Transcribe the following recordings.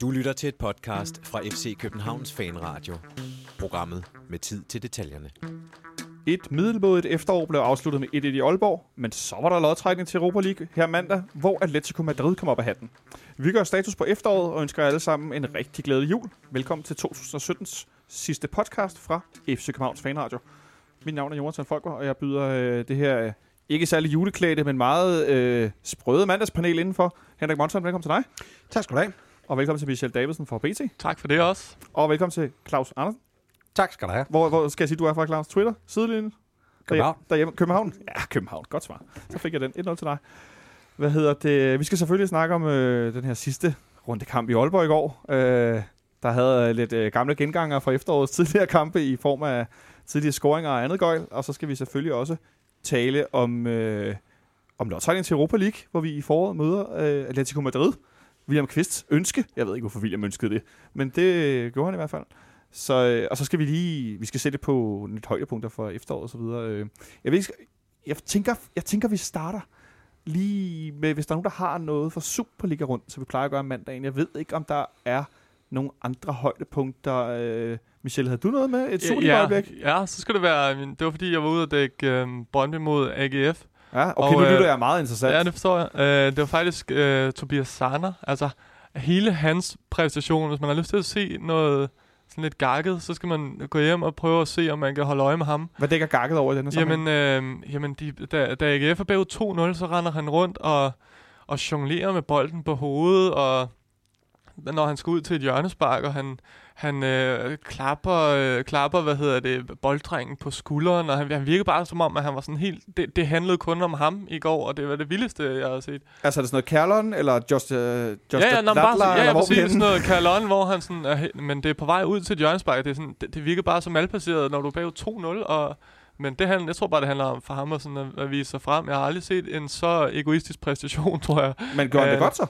Du lytter til et podcast fra FC Københavns Fanradio. Programmet med tid til detaljerne. Et middelmådigt efterår blev afsluttet med 1-1 i Aalborg, men så var der lodtrækning til Europa League her mandag, hvor Atletico Madrid kom op af hatten. Vi gør status på efteråret og ønsker alle sammen en rigtig glædelig jul. Velkommen til 2017's sidste podcast fra FC Københavns Fanradio. Mit navn er Jonathan Folker, og jeg byder øh, det her øh, ikke særlig juleklædte, men meget øh, sprøde mandagspanel indenfor. Henrik Monson, velkommen til dig. Tak skal du have. Og velkommen til Michelle Davidsen fra BT. Tak for det også. Og velkommen til Claus Andersen. Tak skal du have. Hvor, hvor skal jeg sige, du er fra, Claus? Twitter? Sidelinjen? København. Derhjemme. København? Ja, København. Godt svar. Så fik jeg den. 1-0 til dig. Hvad hedder det? Vi skal selvfølgelig snakke om øh, den her sidste runde kamp i Aalborg i går. Øh, der havde lidt øh, gamle genganger fra efterårets tidligere kampe i form af tidligere scoringer og andet gøjl. Og så skal vi selvfølgelig også tale om, øh, om lodtrækning til Europa League, hvor vi i foråret møder øh, Atletico Madrid. William Kvist ønske. Jeg ved ikke, hvorfor William ønskede det, men det gjorde han i hvert fald. Så, øh, og så skal vi lige, vi skal sætte på lidt højdepunkter for efteråret og så videre. Øh, jeg, ved, ikke, jeg, tænker, jeg tænker, vi starter lige med, hvis der er nogen, der har noget for Superliga rundt, så vi plejer at gøre om mandagen. Jeg ved ikke, om der er nogle andre højdepunkter. Øh, Michelle, havde du noget med? Et Superliga-øjeblik? ja, ja, så skal det være... Det var fordi, jeg var ude og dække øh, Brøndby mod AGF. Ja, okay, Og, nu lytter øh, jeg meget interessant. Ja, det forstår jeg. Øh, det var faktisk øh, Tobias Sarner. Altså, hele hans præstation, hvis man har lyst til at se noget sådan lidt gakket, så skal man gå hjem og prøve at se, om man kan holde øje med ham. Hvad dækker gakket over i denne sammenhæng? Jamen, øh, jamen de, da, da AGF er bagud 2-0, så render han rundt og, og jonglerer med bolden på hovedet, og når han skal ud til et hjørnespark, og han, han øh, klapper, øh, klapper, hvad hedder det, bolddrengen på skulderen, og han, han virker bare som om, at han var sådan helt, det, det handlede kun om ham i går, og det var det vildeste, jeg har set. Altså er det sådan noget Kerlon, eller Just, uh, Just ja, ja, men bare, ja, eller ja, vi præcis sådan noget Carlon, hvor han sådan, er, men det er på vej ud til et hjørnespark, det, er sådan, det, det virker bare så malplaceret, når du er bagud 2-0, og men det handler, jeg tror bare, det handler om for ham at, sådan at, at vise sig frem. Jeg har aldrig set en så egoistisk præstation, tror jeg. Men gjorde han det Øh, godt så?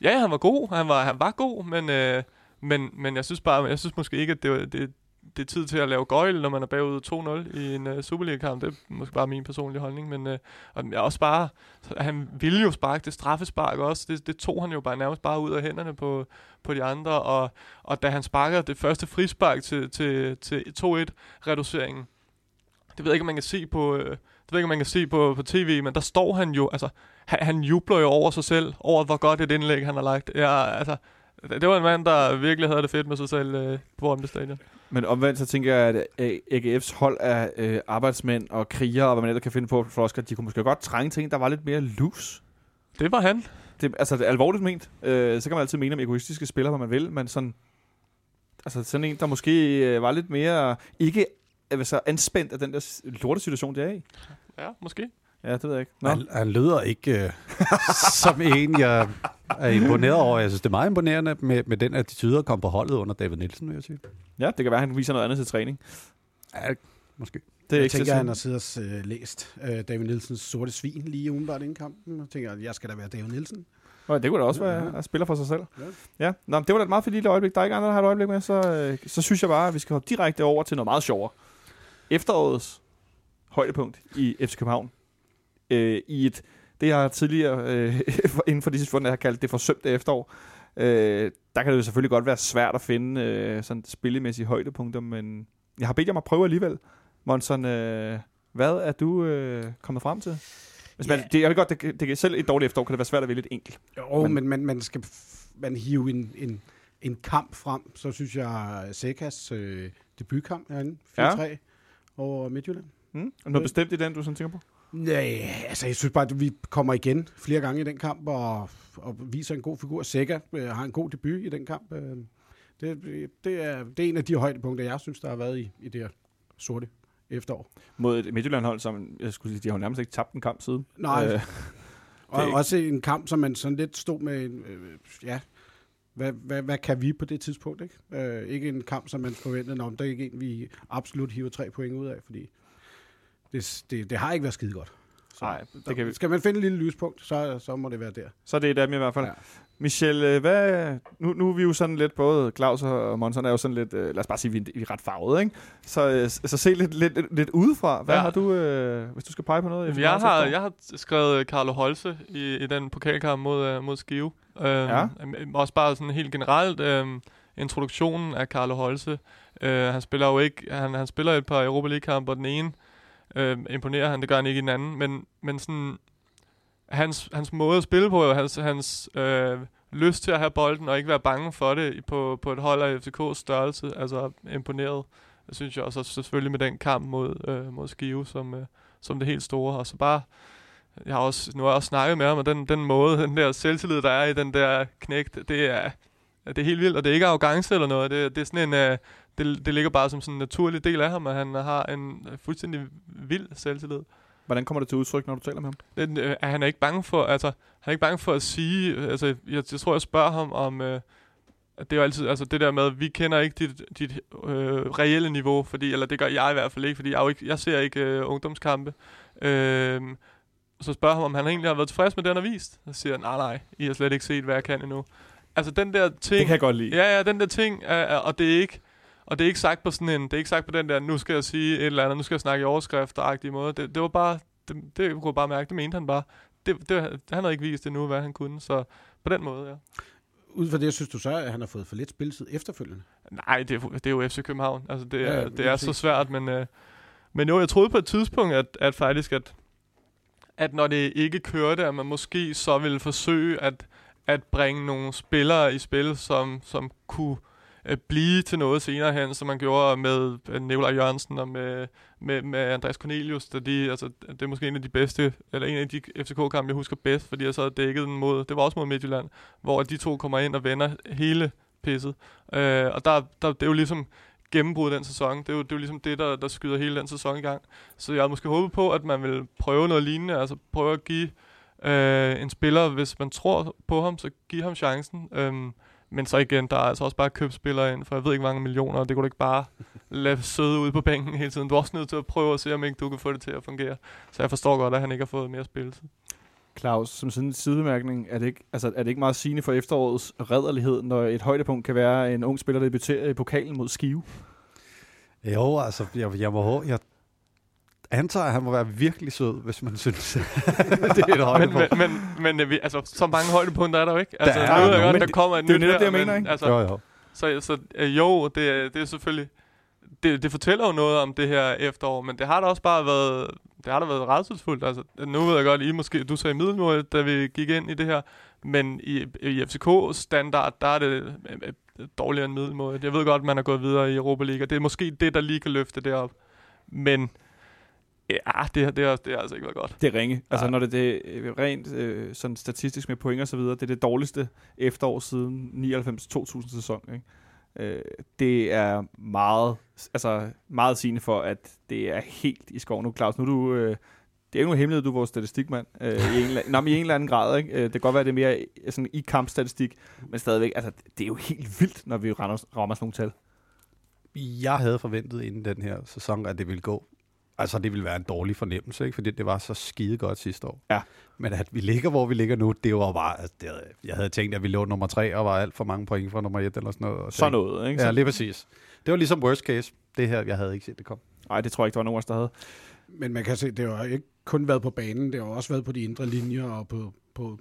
Ja, han var god. Han var, han var god, men, øh, men, men jeg synes bare, jeg synes måske ikke, at det, var- det, det er tid til at lave gøjl, når man er bagud 2-0 i en uh, Superliga-kamp. Det er måske bare min personlige holdning, men øh, og jeg også bare, han ville jo sparke det straffespark også. Det, det tog han jo bare nærmest bare ud af hænderne på, på de andre, og, og da han sparker det første frispark til, til, til 2-1-reduceringen, det ved jeg ikke, om man kan se på, øh, det ved ikke, om man kan se på, på tv, men der står han jo, altså, han, han jubler jo over sig selv, over hvor godt et indlæg han har lagt. Ja, altså, det var en mand, der virkelig havde det fedt med sig selv øh, på Brøndby Stadion. Men omvendt så tænker jeg, at øh, AGF's hold af øh, arbejdsmænd og krigere, og hvad man ellers kan finde på for Oscar, de kunne måske godt trænge til en, der var lidt mere loose. Det var han. Det, altså, det er alvorligt ment. Øh, så kan man altid mene om egoistiske spillere, hvad man vil, men sådan, altså sådan en, der måske øh, var lidt mere, ikke øh, så anspændt af den der lortesituation, det er i. Ja, måske. Ja, det ved jeg ikke. Nå. Han, han lyder ikke øh, som en, jeg er imponeret over. Jeg synes, det er meget imponerende med, med den attitude at komme på holdet under David Nielsen, vil jeg sige. Ja, det kan være, at han viser noget andet til træning. Ja, måske. Det er jeg ikke tænker, så han har siddet og uh, læst uh, David Nielsens Sorte Svin lige umiddelbart inden kampen. Jeg tænker, at jeg skal da være David Nielsen. Nå, det kunne da også Ja, være ja. at spille for sig selv. Ja. Ja, Nå, det var da et meget fint lille øjeblik. Der er ikke andre, der har et øjeblik med, så, øh, så synes jeg bare, at vi skal hoppe direkte over til noget meget sjovere. Efterårets højdepunkt i FC København. Øh, I et, det jeg tidligere øh, inden for de sidste fundet har kaldt det forsømte efterår. Øh, der kan det jo selvfølgelig godt være svært at finde øh, sådan spillemæssige højdepunkter, men jeg har bedt jer om at prøve alligevel. Monson, øh, hvad er du øh, kommet frem til? Hvis man, Ja. det, jeg ved godt, det, det selv et dårligt efterår kan det være svært at vælge et enkelt. Jo, Men- men, men man skal man hive en, en, en kamp frem, så synes jeg, Sekas øh, debutkamp herinde, 4-3 Ja. Over Midtjylland. Mm? Er noget bestemt i den, du sådan tænker på? Nej, altså jeg synes bare, at vi kommer igen flere gange i den kamp, og, og viser en god figur. Sega øh, har en god debut i den kamp. Øh, det, det, er, det er en af de højdepunkter, jeg synes, der har været i, i det her sorte efterår. Mod et Midtjylland-hold, som jeg skulle sige, de har jo nærmest ikke tabt en kamp siden. Nej, Øh, Og er også en kamp, som man sådan lidt stod med, en, øh, ja, hvad, hvad, hvad kan vi på det tidspunkt, ikke? Øh, ikke en kamp, som man forventede, om der er ikke en, vi absolut hiver tre point ud af, fordi det, det, det har ikke været skide godt. Så, Nej, det det kan vi. Skal man finde et lille lyspunkt, så, så må det være der. Så det er dem i hvert fald. Ja. Ja. Michel, øh, hvad, nu, nu er vi jo sådan lidt, både Claus og Monson er jo sådan lidt, øh, lad os bare sige, vi er, vi er ret farvede, ikke? Så, øh, så se lidt, lidt, lidt, lidt udefra. Hvad ja. Har du, øh, hvis du skal pege på noget? Jeg, meget har, jeg har skrevet Carlo Holse i, i den pokalkamp mod, mod Skive. Øhm, Ja. Også bare sådan helt generelt øhm, introduktionen af Carlo Holse. Øh, han spiller jo ikke, han, han spiller et par Europa League-kampe, og den ene øh, imponerer han, det gør han ikke i den anden. Men, men sådan, hans, hans måde at spille på, hans, hans øh, lyst til at have bolden, og ikke være bange for det på, på et hold af FCK's størrelse, altså imponeret, synes jeg også, og selvfølgelig med den kamp mod, øh, mod Skive, som, øh, som det helt store. Og så bare, jeg har også, nu har jeg også snakket med ham, og den, den måde, den der selvtillid, der er i den der knægt, det er, det er helt vildt, og det er ikke arrogance eller noget, det, det er sådan en, øh, det, det ligger bare som sådan en naturlig del af ham, at han har en øh, fuldstændig vild selvtillid. Hvordan kommer det til udtryk, når du taler med ham? Den, øh, han er ikke bange for, altså, han er ikke bange for at sige, øh, altså, jeg, jeg tror, jeg spørger ham om, øh, at det er jo altid, altså det der med, vi kender ikke dit, dit øh, reelle niveau, fordi, eller det gør jeg i hvert fald ikke, fordi jeg, jo ikke, jeg ser ikke øh, ungdomskampe. Øh, så spørger ham, om han egentlig har været tilfreds med det, han har vist. Så siger han, nej, nej, I har slet ikke set, hvad jeg kan endnu. Altså den der ting... Det kan jeg godt lide. Ja, ja, den der ting, er, og det er ikke... Og det er ikke sagt på sådan en, det er ikke sagt på den der, nu skal jeg sige et eller andet, nu skal jeg snakke i overskrifter måde. Det, det var bare, det, det kunne jeg bare mærke, det mente han bare. Det, det, han havde ikke vist endnu, hvad han kunne, så på den måde, ja. Ud fra det, synes du så, at han har fået for lidt spilletid efterfølgende? Nej, det er, det er jo FC København. Altså, det er, Ja, det er så svært, men, øh, men jo, jeg troede på et tidspunkt, at, at faktisk, at, at når det ikke kørte, at man måske så ville forsøge at, at bringe nogle spillere i spil, som, som kunne øh, blive til noget senere hen, som man gjorde med øh, Nikolaj Jørgensen og med, med, med Andreas Cornelius. Da de, altså, det er måske en af de bedste, eller en af de FCK-kampe, jeg husker bedst, fordi jeg så havde dækket den mod, det var også mod Midtjylland, hvor de to kommer ind og vender hele pisset. Øh, og der, der, det er jo ligesom gennembrud den sæson. Det er jo, det er jo ligesom det, der, der skyder hele den sæson i gang. Så jeg havde måske håbet på, at man vil prøve noget lignende, altså prøve at give øh, en spiller, hvis man tror på ham, så give ham chancen. Øh, men så igen, der er altså også bare købt spillere ind, for jeg ved ikke hvor mange millioner, og det kunne du ikke bare lade sidde ude på bænken hele tiden. Du er også nødt til at prøve at se, om ikke du kan få det til at fungere. Så jeg forstår godt, at han ikke har fået mere spilletid. Claus, som sådan en sidemærkning, er det ikke, altså, er det ikke meget sigende for efterårets redderlighed, når et højdepunkt kan være en ung spiller, der debuterer i pokalen mod Skive? Jo, altså, jeg, jeg, må, jeg antager, at han må være virkelig sød, hvis man synes, det er et Men, højdepunkt. men, men, men øh, vi, altså, så mange højdepunkter er der jo ikke. Altså, Der er nu ved jeg godt, der men kommer et det er det, jeg mener, men, ikke? Altså, Jo, jo. Så, så øh, jo, det, det er selvfølgelig... Det, det fortæller jo noget om det her efterår, men det har da også bare været... Det har da været rædselsfuldt. Altså, nu ved jeg godt, I måske, du sagde middelmål, da vi gik ind i det her, men i, i FCK-standard, der er det øh, øh, dårligere end middelmål. Jeg ved godt, man er gået videre i Europa League, og det er måske det, der lige kan løfte det op. Men ja, det, har- det, har, det har altså ikke været godt. Det er ringe. Altså Nej. når det, det er rent øh, sådan statistisk med point og så videre, det er det dårligste efterår siden 99-2000 sæson. Ikke? Øh, det er meget, altså meget sigende for, at det er helt i skoven nu. Claus, nu er du... Øh, det er jo en hemmelighed, du er vores statistikmand. Øh, i, en, eller- nå, men i en eller anden grad. Ikke? Øh, det kan godt være, det er mere i- sådan i kampstatistik, men stadigvæk, altså, det er jo helt vildt, når vi rammer, rammer sådan nogle tal. Jeg havde forventet inden den her sæson, at det ville gå. Altså, det ville være en dårlig fornemmelse, ikke? fordi det var så skide godt sidste år. Ja. Men at vi ligger, hvor vi ligger nu, det var bare... Altså, det, havde- jeg havde tænkt, at vi lå nummer tre, og var alt for mange point fra nummer et eller sådan noget. Og Sådan noget, ikke? Ja, lige præcis. Det var ligesom worst case. Det her, jeg havde ikke set det komme. Nej, det tror jeg ikke, der var nogen af os, der havde. Men man kan se, det har ikke kun været på banen, det har også været på de indre linjer og på, på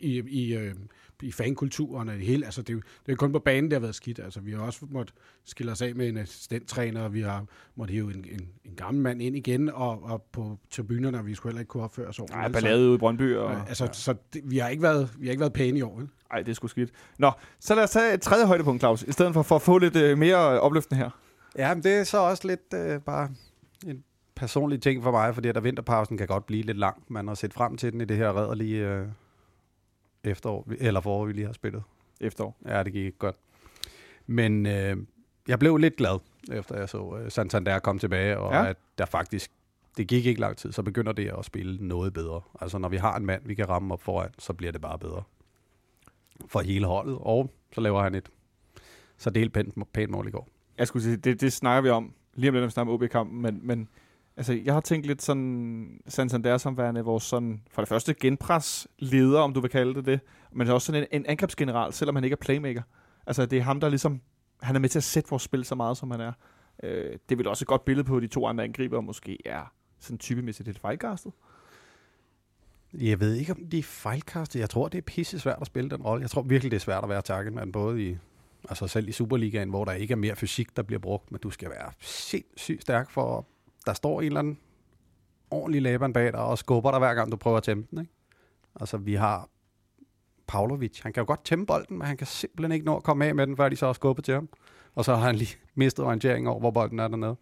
i, i, øh, i fankulturen og det hele. Altså, det, er jo- det er kun på banen, det har været skidt. Altså, vi har også måttet skille os af med en assistenttræner, og vi har måttet hive en, en, en gammel mand ind igen, og, og på tribunerne, og vi skulle heller ikke kunne opføre os ordentligt. Nej, Altså, ballade ude i Brøndby. Og, øh, Altså, så det, vi, har ikke været, vi har ikke været pæne i år. Vel? Ej, det er sgu skidt. Nå, så lad os tage et tredje højdepunkt, Claus, i stedet for, for at få lidt øh, mere opløftende her. Ja, men det er så også lidt øh, bare en personlig ting for mig, fordi at der vinterpausen kan godt blive lidt lang. Man har set frem til den i det her redderlige øh, efterår, eller forår, vi lige har spillet. Efterår. Ja, det gik ikke godt. Men øh, jeg blev lidt glad, efter jeg så øh, Santander komme tilbage, og ja. at der faktisk, det gik ikke lang tid, så begynder det at spille noget bedre. Altså når vi har en mand, vi kan ramme op foran, så bliver det bare bedre. For hele holdet, og så laver han et så det er helt pænt, pænt mål i går. Jeg skulle sige, det, det snakker vi om lige om lidt, når vi snakker om OB-kampen, men, men Altså, jeg har tænkt lidt sådan, Santander som værende vores sådan, for det første genpres-leder, om du vil kalde det det, men også sådan en, en angrebsgeneral, selvom han ikke er playmaker. Altså, det er ham, der ligesom, han er med til at sætte vores spil så meget, som han er. Øh, det vil også et godt billede på, at de to andre angriber måske er sådan typemæssigt lidt fejlkastet. Jeg ved ikke, om de er fejlkastet. Jeg tror, det er pisse svært at spille den rolle. Jeg tror virkelig, det er svært at være targetman, både i, altså selv i Superligaen, hvor der ikke er mere fysik, der bliver brugt, men du skal være sindssygt stærk for, der står en eller anden ordentlig læberen bag dig og skubber dig hver gang, du prøver at tæmme den. Ikke? Altså, vi har Pavlovic. Han kan jo godt tæmme bolden, men han kan simpelthen ikke nå at komme af med den, før de så har skubbet til ham. Og så har han lige mistet orienteringen over, hvor bolden er dernede.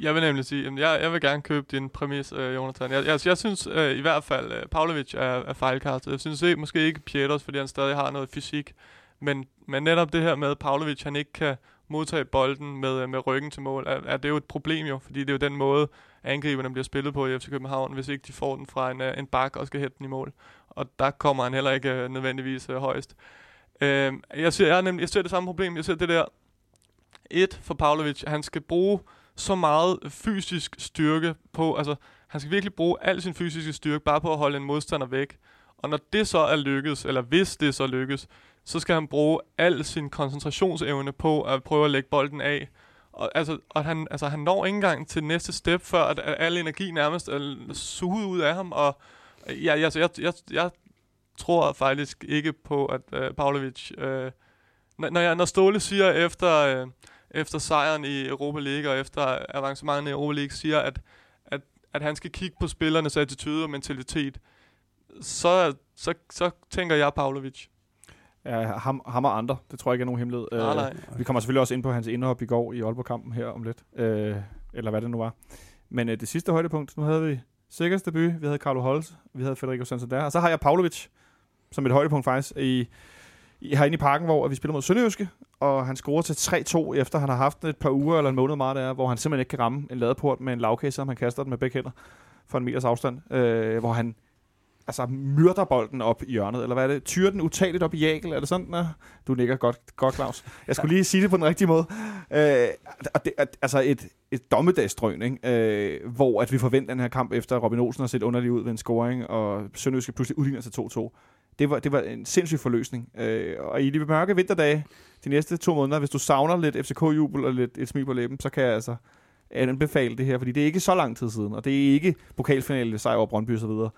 Jeg vil nemlig sige, at jeg, jeg vil gerne købe din præmis, øh, Jonathan. Jeg, jeg, jeg synes øh, i hvert fald, øh, Pavlovic er, er fejlkastet. Jeg synes ikke, måske ikke Pieters, fordi han stadig har noget fysik. Men, men netop det her med, at Pavlovic han ikke kan modtage bolden med, øh, med ryggen til mål, er, er det jo et problem jo, fordi det er jo den måde, angriberne bliver spillet på i FC København, hvis ikke de får den fra en, øh, en bak og skal hætte den i mål. Og der kommer han heller ikke øh, nødvendigvis uh, højst. Øh, øhm, jeg, ser, jeg, nemlig, jeg ser det samme problem. Jeg ser det der, et for Pavlovic, han skal bruge så meget fysisk styrke på, altså han skal virkelig bruge al sin fysiske styrke bare på at holde en modstander væk. Og når det så er lykkes, eller hvis det så lykkes, så skal han bruge al sin koncentrationsevne på at prøve at lægge bolden af. Og, altså, og han, altså, han når ikke engang til næste step, før at, at al energi nærmest er suget ud af ham. Og øh, ja, altså, jeg, jeg, jeg tror faktisk ikke på, at øh, Pavlovic... Øh, når, jeg, når Ståle siger efter, øh, efter sejren i Europa League og efter avancementet i Europa League, siger, at, at, at han skal kigge på spillernes attitude og mentalitet, så, så, så tænker jeg Pavlovic. Ja, ham, ham og andre. Det tror jeg ikke er nogen hemmelighed. Nej, nej. Øh, vi kommer selvfølgelig også ind på hans indhop i går i Aalborg-kampen her om lidt. Øh, eller hvad det nu var. Men øh, det sidste højdepunkt, nu havde vi Sikkers debut, vi havde Carlo Holz, vi havde Federico Santander, og så har jeg Pavlovic som et højdepunkt faktisk i, i, herinde i parken, hvor vi spiller mod Sønderjyske, og han scorer til 3-2, efter han har haft et par uger eller en måned meget der, hvor han simpelthen ikke kan ramme en ladeport med en lavkage, som han kaster den med begge hænder for en meters afstand, øh, hvor han altså myrder bolden op i hjørnet, eller hvad er det? Tyrer den utageligt op i jækel, er det sådan, Nå? Du nikker godt, godt Claus. Jeg skulle lige sige det på den rigtige måde. Øh, og det, altså et, et dommedagsdrøn, ikke? Øh, hvor at vi forventer den her kamp efter, Robin Olsen har set underligt ud ved en scoring, og Sønderjyske pludselig udligner til 2-2. Det var, det var en sindssyg forløsning. Øh, og i de mørke vinterdage, de næste to måneder, hvis du savner lidt FCK-jubel og lidt et smil på læben, så kan jeg altså anbefale det her, fordi det er ikke så lang tid siden, og det er ikke pokalfinale sejr over Brøndby og så videre.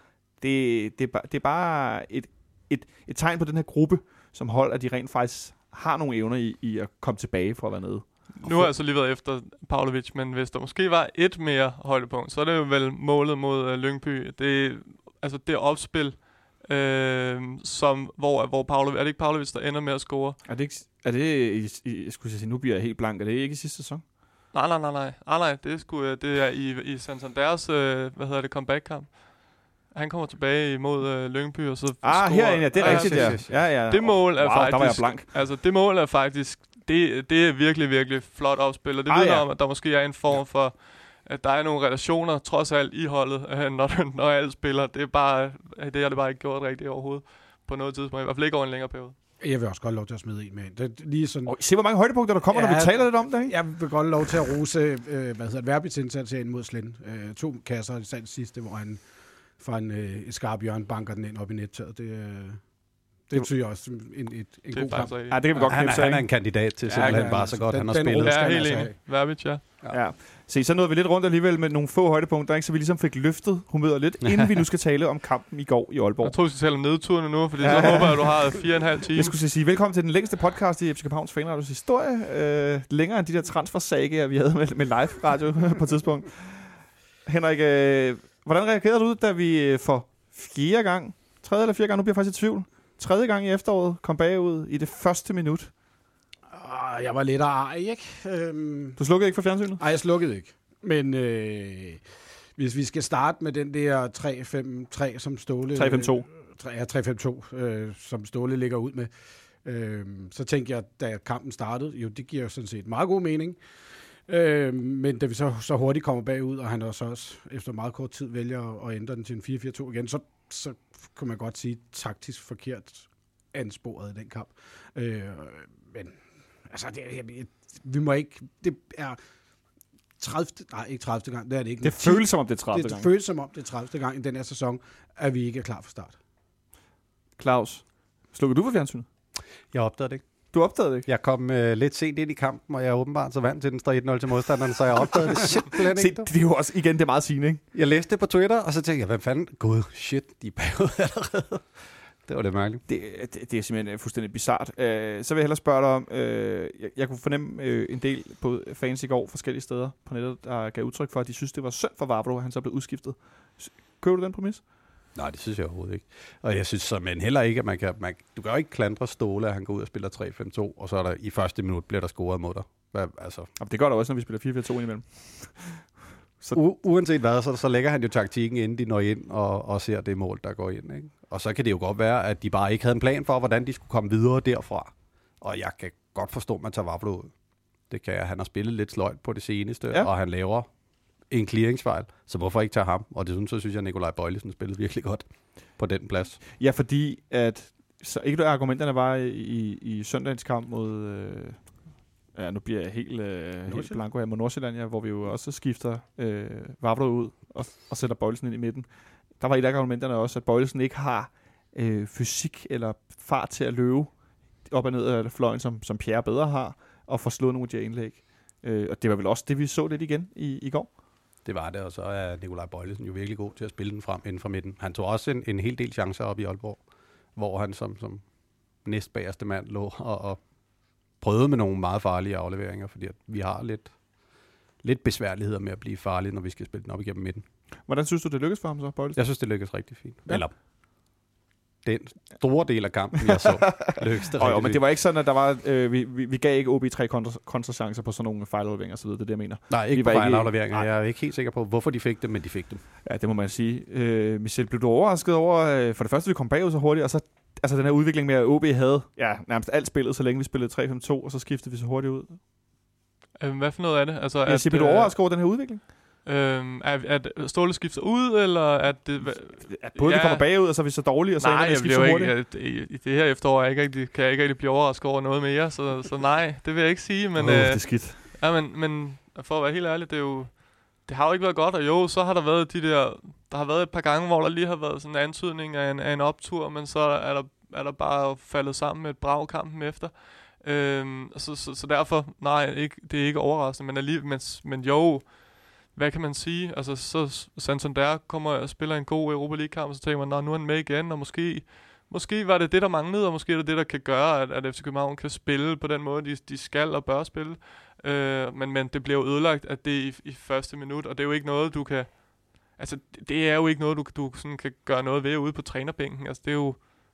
Det, det, det er bare et, et, et tegn på den her gruppe, som hold, at de rent faktisk har nogle evner i, i at komme tilbage for at være nede. Nu har jeg så lige været efter Pavlovic, men hvis der måske var et mere højdepunkt, så er det jo vel målet mod uh, Lyngby. Det, altså det opspil, øh, som, hvor, hvor Pavlovic, er det ikke Pavlovic, der ender med at score? Er det ikke, er det, jeg skulle sige, nu bliver jeg helt blank, er det ikke i sidste sæson? Nej, nej, nej, nej, nej, nej det, skulle, det er i, i Santanders, øh, hvad hedder det, comeback-kamp. Han kommer tilbage imod øh, Lyngby, og så Ah, scorer. herinde, ja, det er Ja, rigtigt, ja. ja, ja. Det mål er wow, faktisk... der var jeg blank. Altså, det mål er faktisk... Det, det er virkelig, virkelig flot opspil, og det Ah, vidner ja. om, at der måske er en form for... At der er nogle relationer, trods alt, i holdet, øh, når, når alle spiller. Det er bare... Det har det bare ikke gjort rigtigt overhovedet på noget tidspunkt. I hvert fald ikke over en længere periode. Jeg vil også godt lov til at smide en med. Det er lige sådan, Og se, hvor mange højdepunkter der kommer, ja, når vi taler lidt om det, ikke? Jeg vil godt lov til at rose, øh, hvad hedder det, Verbits indsats ind mod Slind. Øh, to kasser i sidste, hvor han fra en øh, et skarp hjørne banker den ind op i nettaget. Det, øh, det synes jeg også en, en, et, en Det god kamp. Ja, det kan vi godt Han, er, han er en kandidat til Ja, simpelthen ja, bare altså, så godt, den- han har den spillet. Ja, helt han enig. altså Verbitz, ja. Ja. Se, så nåede vi lidt rundt alligevel med nogle få højdepunkter, ikke? så vi ligesom fik løftet humøret lidt, inden vi nu skal tale om kampen i går i Aalborg. Jeg tror, vi skal tale om nedturene nu, fordi så Ja. håber jeg, at du har fire og en halv time. Jeg skulle så sige velkommen til den længste podcast i FC Københavns Fanradios historie. Øh, længere end de der transfersager, vi havde med, med live radio på et tidspunkt. Henrik, øh, hvordan reagerede du, da vi øh, for fjerde gang, tredje eller fjerde gang, nu bliver jeg faktisk i tvivl, tredje gang i efteråret kom bagud i det første minut? Ah, jeg var lidt ej, ikke? Øhm, Du slukkede ikke for fjernsynet? Nej, jeg slukkede ikke. Men øh, hvis vi skal starte med den der 3-5-3, som Ståle... 3-5-2. Tre- Ja, 3-5-2, øh, som Ståle ligger ud med. Øh, så tænkte jeg, da kampen startede, jo, det giver jo sådan set meget god mening. Øh, men da vi så, så hurtigt kommer bagud, og han også, også efter meget kort tid vælger at ændre den til en 4-4-2 igen, så, så kunne man godt sige taktisk forkert ansporet i den kamp. Øh, men altså, det, jeg, vi må ikke... Det er 30. Nej, ikke 30. gang, det er det ikke. Det føles som om det er 30 det gang. føles som om det er 30. gang i den her sæson, at vi ikke er klar for start. Claus, slukker du for fjernsynet? Jeg opdagede det ikke. Du opdagede det ikke? Jeg kom øh, lidt sent ind i kampen, og jeg er åbenbart så vant til, den står 1-0 til modstanderen, så jeg opdagede det simpelthen Se, ikke. det er jo også, igen, det er meget sigende, ikke? Jeg læste det på Twitter, og så tænkte jeg, hvad fanden? Gud, shit, de er bagud allerede. Det var det mærkeligt. Det, det, det er simpelthen øh, fuldstændig bizart. Uh, så vil jeg hellere spørge dig om, uh, jeg, jeg kunne fornemme uh, en del på fans i går forskellige steder på nettet, der gav udtryk for, at de synes, det var synd for Vavro, at han så blev udskiftet. Køber du den præmis? Nej, det synes jeg overhovedet ikke. Og jeg synes men heller ikke, at man kan... Man, du kan jo ikke klandre Ståle, at han går ud og spiller 3-5-2, og så er der i første minut bliver der scoret mod dig. Hvad, altså, Jamen, det gør der også, når vi spiller 4-4-2 indimellem. Så- u- uanset hvad, så, så lægger han jo taktikken, inden de når ind og, og ser det mål, der går ind. Ikke? Og så kan det jo godt være, at de bare ikke havde en plan for, hvordan de skulle komme videre derfra. Og jeg kan godt forstå, at man tager Vavlo ud. Det kan jeg. Han har spillet lidt sløjt på det seneste, ja. og han laver en clearingsfejl. Så hvorfor ikke tage ham? Og desuden så synes jeg, at Nikolaj Bøjlesen spillede virkelig godt på den plads. Ja, fordi at så ikke af argumenterne var i, i, søndagens kamp mod... Øh, ja, nu bliver jeg helt, øh, helt blanco her mod Nordsjælland, ja, hvor vi jo også skifter øh, Vavro ud og, og sætter Bøjlesen ind i midten. Der var et af argumenterne også, at Bøjlesen ikke har øh, fysik eller fart til at løbe op og ned af fløjen, som, som Pierre bedre har, og få slået nogle af de her indlæg. Øh, og det var vel også det, vi så lidt igen i, i går. Det var det, og så er Nikolaj Bøjlesen jo virkelig god til at spille den frem inden for midten. Han tog også en, en hel del chancer op i Aalborg, hvor han som, som næstbagerste mand lå og, og prøvede med nogle meget farlige afleveringer, fordi at vi har lidt, lidt besværligheder med at blive farlige, når vi skal spille den op igennem midten. Hvordan synes du, det lykkedes for ham så, Bøjlesen? Jeg synes, det lykkedes rigtig fint. Ja. Eller den store del af kampen, jeg så, lykkedes det Oh, jo, men det var ikke sådan, at der var, øh, vi, vi, vi gav ikke OB tre kontra, kontrachancer på sådan nogle fejlafleveringer osv., det er det, jeg mener. Nej, vi ikke var på ikke- fejlafleveringer. Nej. Jeg er ikke helt sikker på, hvorfor de fik dem, men de fik dem. Ja, det må man sige. Øh, Michel, blev du overrasket over, øh, for det første, vi kom bagud så hurtigt, og så altså den her udvikling med, at OB havde ja, nærmest alt spillet, så længe vi spillede 3-5-2, og så skiftede vi så hurtigt ud. Øh, hvad for noget af det? Altså, Jeg siger, blev du overrasket over den her udvikling? Øh, at, at Ståle skifter ud, eller at det... At både ja. vi kommer bagud, og så er vi så dårlige, og så nej, ender vi så hurtigt. ikke, i, i det her efterår er jeg ikke rigtig, kan jeg ikke rigtig blive overrasket over noget mere, så, så nej, det vil jeg ikke sige, men, Åh, øh, det er skidt. ja, men, men for at være helt ærlig, det er jo, det har jo ikke været godt, og jo, så har der været de der, der har været et par gange, hvor der lige har været sådan en antydning af en, af en optur, men så er der, er der bare faldet sammen med et brag kampen efter. Øhm, så, så, så derfor, nej, ikke, det er ikke overraskende, men, alligevel, men, men jo, hvad kan man sige? Altså, så Santander kommer og spiller en god Europa League-kamp, og så tænker man, nu er han med igen, og måske, måske var det det, der manglede, og måske er det det, der kan gøre, at, at FC København kan spille på den måde, de, de skal og bør spille. Øh, men, men det bliver jo ødelagt at det i, i første minut, og det er jo ikke noget, du kan... Altså, det- det er jo ikke noget, du, du sådan kan gøre noget ved ude på trænerbænken. Altså, det er jo,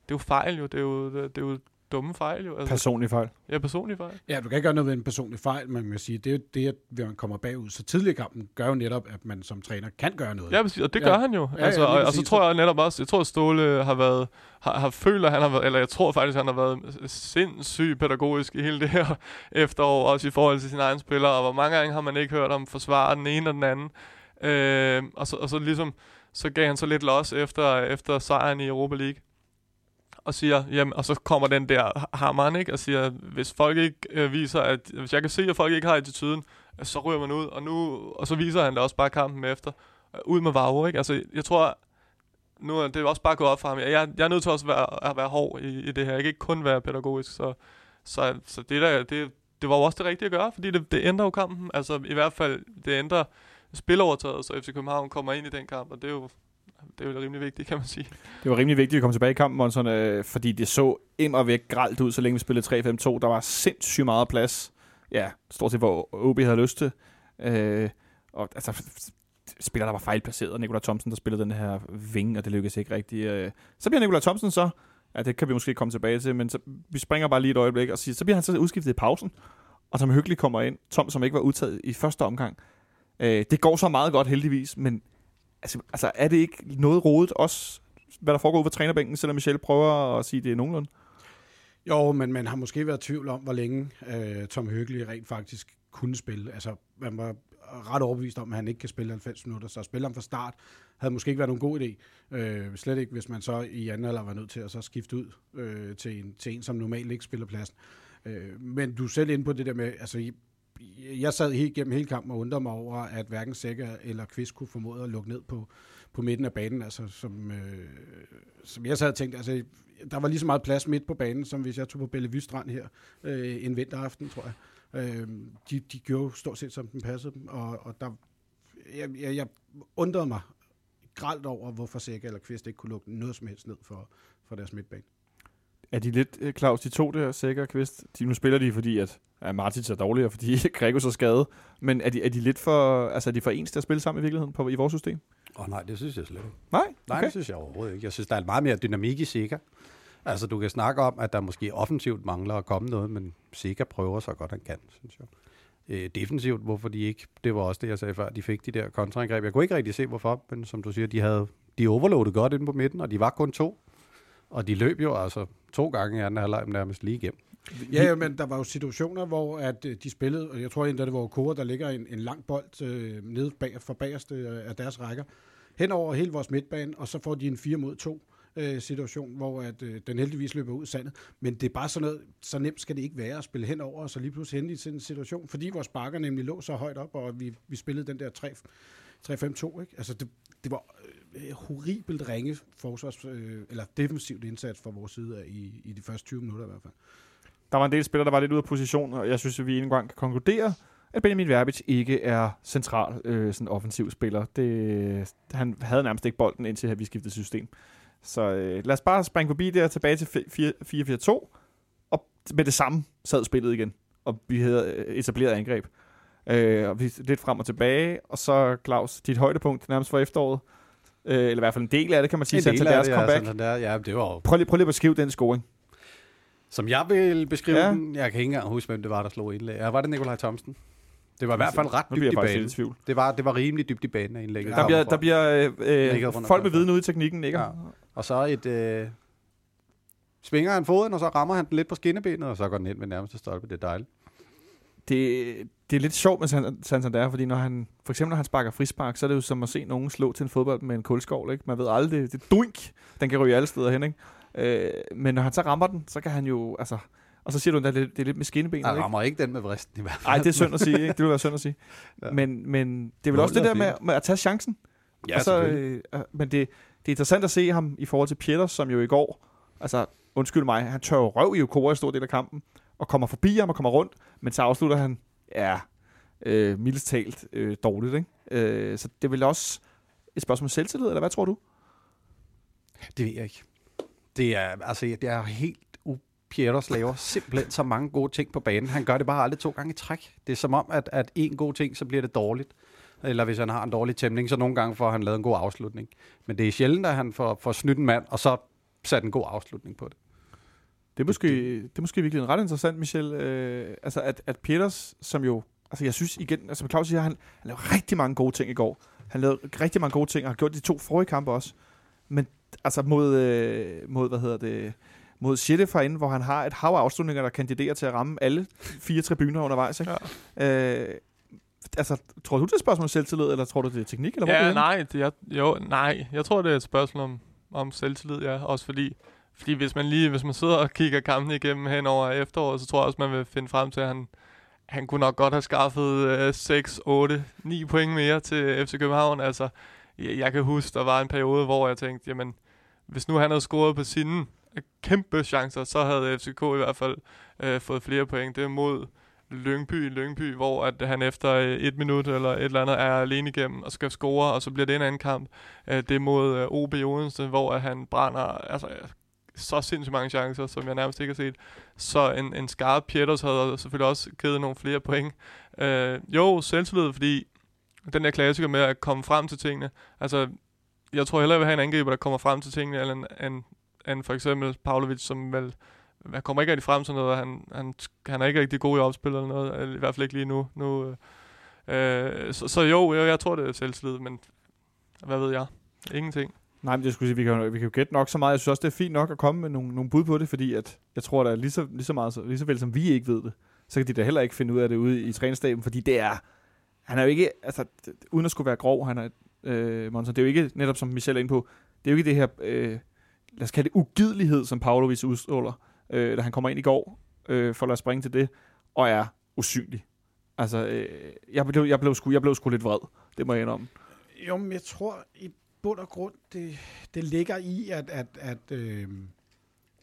det er jo fejl jo. Det er jo, det er jo dumme fejl jo. Altså, Personlig fejl. ja, personlige fejl. Ja, du kan ikke gøre noget ved en personlig fejl, men man kan sige, det er jo det, at når man kommer bagud så tidligt i kampen, gør jo netop, at man som træner kan gøre noget. Ja, præcis, og det Ja. gør han jo. Ja, altså, ja, og, og så tror jeg netop også, jeg tror, at Ståle har været, har, har følt, at han har været, eller jeg tror faktisk, at han har været sindssygt pædagogisk i hele det her efterår, også i forhold til sine egne spillere, og hvor mange gange har man ikke hørt om forsvare den ene og den anden. Øh, og, så, og så ligesom, så gav han så lidt los efter, efter sejren i Europa League. Og siger, jamen, og så kommer den der hammeren, ikke? Og siger, hvis folk ikke øh, viser, at, hvis jeg kan se, at folk ikke har attituden, så ryger man ud, og nu, og så viser han det også bare kampen efter. Øh, ud med Vavro, ikke? Altså, jeg tror, nu er det også bare gået op for ham. Jeg, jeg er nødt til også at være, at være hård i, i det her. Jeg kan ikke kun være pædagogisk, så, så, så det, der, det, det var jo også det rigtige at gøre, fordi det, det ændrer jo kampen. Altså, i hvert fald, det ændrer spilovertaget, så FC København kommer ind i den kamp, og det er jo, det er jo rimelig vigtigt, kan man sige. Det var rimelig vigtigt, at vi kom tilbage i kampen, Monson, øh, fordi det så ind og væk gralt ud, så længe vi spillede 3-5-2. Der var sindssygt meget plads. Ja, stort set, hvor OB havde lyst til. Øh, og altså, spiller, der var fejlplaceret. Nikolaj Thomsen, der spillede den her vinge, og det lykkedes ikke rigtigt. Øh. Så bliver Nikolaj Thomsen så, ja, det kan vi måske komme tilbage til, men så, vi springer bare lige et øjeblik og siger, så bliver han så udskiftet i pausen, og som hyggeligt kommer ind. Tom, som ikke var udtaget i første omgang. Øh, det går så meget godt heldigvis, men altså, altså er det ikke noget rodet også, hvad der foregår ude på trænerbænken, selvom Michel prøver at sige, det er nogenlunde? Jo, men man har måske været i tvivl om, hvor længe øh, Tom Høgelig rent faktisk kunne spille. Altså, man var ret overbevist om, at han ikke kan spille 90 minutter, så at spille ham fra start havde måske ikke været nogen god idé. Øh, slet ikke, hvis man så i anden alder var nødt til at så skifte ud øh, til, en, til en, som normalt ikke spiller pladsen. Øh, men du er selv inde på det der med, altså, jeg sad helt gennem hele kampen og undrede mig over, at hverken Sækker eller Kvist kunne formode at lukke ned på, på midten af banen, altså som, øh, som jeg sad og tænkte, altså der var lige så meget plads midt på banen, som hvis jeg tog på Bellevue Strand her øh, en vinteraften, tror jeg. Øh, de, de gjorde stort set, som den passede dem, og, og der, jeg, jeg, jeg undrede mig gralt over, hvorfor Sækker eller Kvist ikke kunne lukke noget som helst ned for, for deres midtbane. Er de lidt, øh, Claus, de to der, Sækker og Kvist, de, nu spiller de, fordi at ja, Martins er dårligere, fordi Gregos er skadet, men er de, er de lidt for, altså er de for ens til at spille sammen i virkeligheden på, i vores system? Åh oh, nej, det synes jeg slet ikke. Nej? Nej, Okay. det synes jeg overhovedet ikke. Jeg synes, der er meget mere dynamik i Sega. Altså, du kan snakke om, at der måske offensivt mangler at komme noget, men Sega prøver så godt han kan, synes jeg. Øh, defensivt, hvorfor de ikke, det var også det, jeg sagde før, de fik de der kontraangreb. Jeg kunne ikke rigtig se, hvorfor, men som du siger, de havde, de overloadede godt inde på midten, og de var kun to. Og de løb jo altså to gange i anden halvleg nærmest lige igennem. Ja, ja, men der var jo situationer, hvor at øh, de spillede, og jeg tror endda, det var Kora, der ligger en, en lang bold øh, nede bag, for bagerste øh, af deres rækker, hen over hele vores midtbane, og så får de en 4 mod 2 øh, situation, hvor at, øh, den heldigvis løber ud i sandet. Men det er bare sådan noget, så nemt skal det ikke være at spille henover, og så lige pludselig hente i sådan en situation, fordi vores bakker nemlig lå så højt op, og vi, vi spillede den der 3 3-5-2, ikke? Altså, det, det var øh, horribelt ringe forsvars, øh, eller defensivt indsats fra vores side af, i, i de første 20 minutter i hvert fald. Der var en del spillere, der var lidt ude af position, og jeg synes, at vi endnu en gang kan konkludere, at Benjamin Verbic ikke er central øh, sådan offensiv spiller. Det, han havde nærmest ikke bolden, indtil vi skiftede system. Så øh, lad os bare springe forbi der tilbage til 4-4-2, og med det samme sad spillet igen, og vi havde øh, etableret angreb. Øh, og vi lidt frem og tilbage, og så Claus, dit højdepunkt nærmest for efteråret, øh, eller i hvert fald en del af det, kan man sige, En del af Santanders det, comeback. Ja, det var jo, Prøv lige, prøv lige at beskrive den scoring. Som jeg vil beskrive Ja. den, jeg kan ikke engang huske, hvem det var, der slog indlæg. Ja, var det Nikolaj Thomsen? Det var i hvert fald ret dybt i banen. tvivl. Det var, det var rimelig dybt i banen af indlægget. Der bliver, der bliver øh, øh, folk med viden ude i teknikken, ikke? Ja. Og så et... Øh, svinger han foden, og så rammer han den lidt på skinnebenet, og så går den ind med nærmeste stolpe. Det er dejligt. Det, det er lidt sjovt med San- Santander, fordi når han, for eksempel når han sparker frispark, så er det jo som at se nogen slå til en fodbold med en kulskovl, ikke? Man ved aldrig, det, det er duink, den kan ryge alle steder hen, ikke? Øh, men når han så rammer den, så kan han jo, altså... Og så siger du, at det, det er lidt med skinnebenet, Han ikke? rammer ikke den med vristen i hvert fald. Nej, det er synd at sige, ikke? Det vil være synd at sige. Ja. men, men det er vel også det er der med, med at tage chancen. Ja, og så, selvfølgelig. øh, øh, men det, det er interessant at se ham i forhold til Pieters, som jo i går, altså undskyld mig, han tør jo røv i Okora i stor del af kampen, og kommer forbi ham og kommer rundt, men så afslutter han, ja, øh, mildest talt øh, dårligt, ikke? Øh, så det er vel også et spørgsmål om selvtillid, eller hvad tror du? Det ved jeg ikke. Det er, altså, det er helt Pieters laver simpelthen så mange gode ting på banen. Han gør det bare aldrig to gange i træk. Det er som om, at, at en god ting, så bliver det dårligt. Eller hvis han har en dårlig tæmning, så nogle gange får han lavet en god afslutning. Men det er sjældent, at han får, får snydt en mand, og så sat en god afslutning på det. Det er måske, det er måske virkelig ret interessant, Michel. Øh, altså, at, at Peters, som jo... Altså, jeg synes igen... Altså, som Claus siger, han, han lavede rigtig mange gode ting i går. Han lavede rigtig mange gode ting, og har gjort de to forrige kampe også. Men altså, mod, øh, mod hvad hedder det... Mod fra inden, hvor han har et hav af afslutninger, der kandiderer til at ramme alle fire tribuner undervejs. Ikke? Ja. Øh, altså, tror du, det er et spørgsmål om selvtillid, eller tror du, det er teknik? Eller hvor er Ja, det henne? nej, det, jeg, jo, nej, jeg tror, det er et spørgsmål om, om selvtillid, ja. Også fordi, fordi hvis man lige, hvis man sidder og kigger kampen igennem hen over efteråret, så tror jeg også, man vil finde frem til, at han, han kunne nok godt have skaffet øh, 6, 8, 9 point mere til FC København. Altså, jeg, jeg kan huske, der var en periode, hvor jeg tænkte, jamen, hvis nu han havde scoret på sine kæmpe chancer, så havde FCK i hvert fald øh, fået flere point. Det er mod Lyngby, Lyngby, hvor at han efter øh, et minut eller et eller andet er alene igennem og skal score, og så bliver det en anden kamp. Øh, det er mod øh, OB Odense, hvor at han brænder altså, så sindssygt mange chancer, som jeg nærmest ikke har set. Så en, en skarp Pieters havde selvfølgelig også givet nogle flere point. Øh, jo, selvtillid, fordi den der klassiker med at komme frem til tingene. Altså, jeg tror hellere, jeg vil have en angriber, der kommer frem til tingene, end, end, end for eksempel Pavlovic, som vel han kommer ikke rigtig frem til noget. Han, han, han er ikke rigtig god i opspil eller noget. I hvert fald ikke lige nu. nu øh, øh så, så jo, jeg, jeg tror, det er selvtillid, men hvad ved jeg? Ingenting. Nej, men det skulle sige, vi kan, vi kan jo gætte nok så meget. Jeg synes også, det er fint nok at komme med nogle, nogle bud på det, fordi at jeg tror, at lige så, lige så meget, så, lige så vel som vi ikke ved det, så kan de da heller ikke finde ud af det ude i trænerstaben, fordi det er, han er jo ikke, altså, uden at skulle være grov, han er, øh, Monson, det er jo ikke, netop som Michel er inde på, det er jo ikke det her, øh, lad os kalde det ugidelighed, som Pavlovic udstråler, øh, da han kommer ind i går, øh, for at lade os springe til det, og er usynlig. Altså, øh, jeg, blev, jeg, blev sku, jeg blev sgu lidt vred. Det må jeg indrømme. Jo, men jeg tror i bund og grund, det, det ligger i, at, at, at, øh,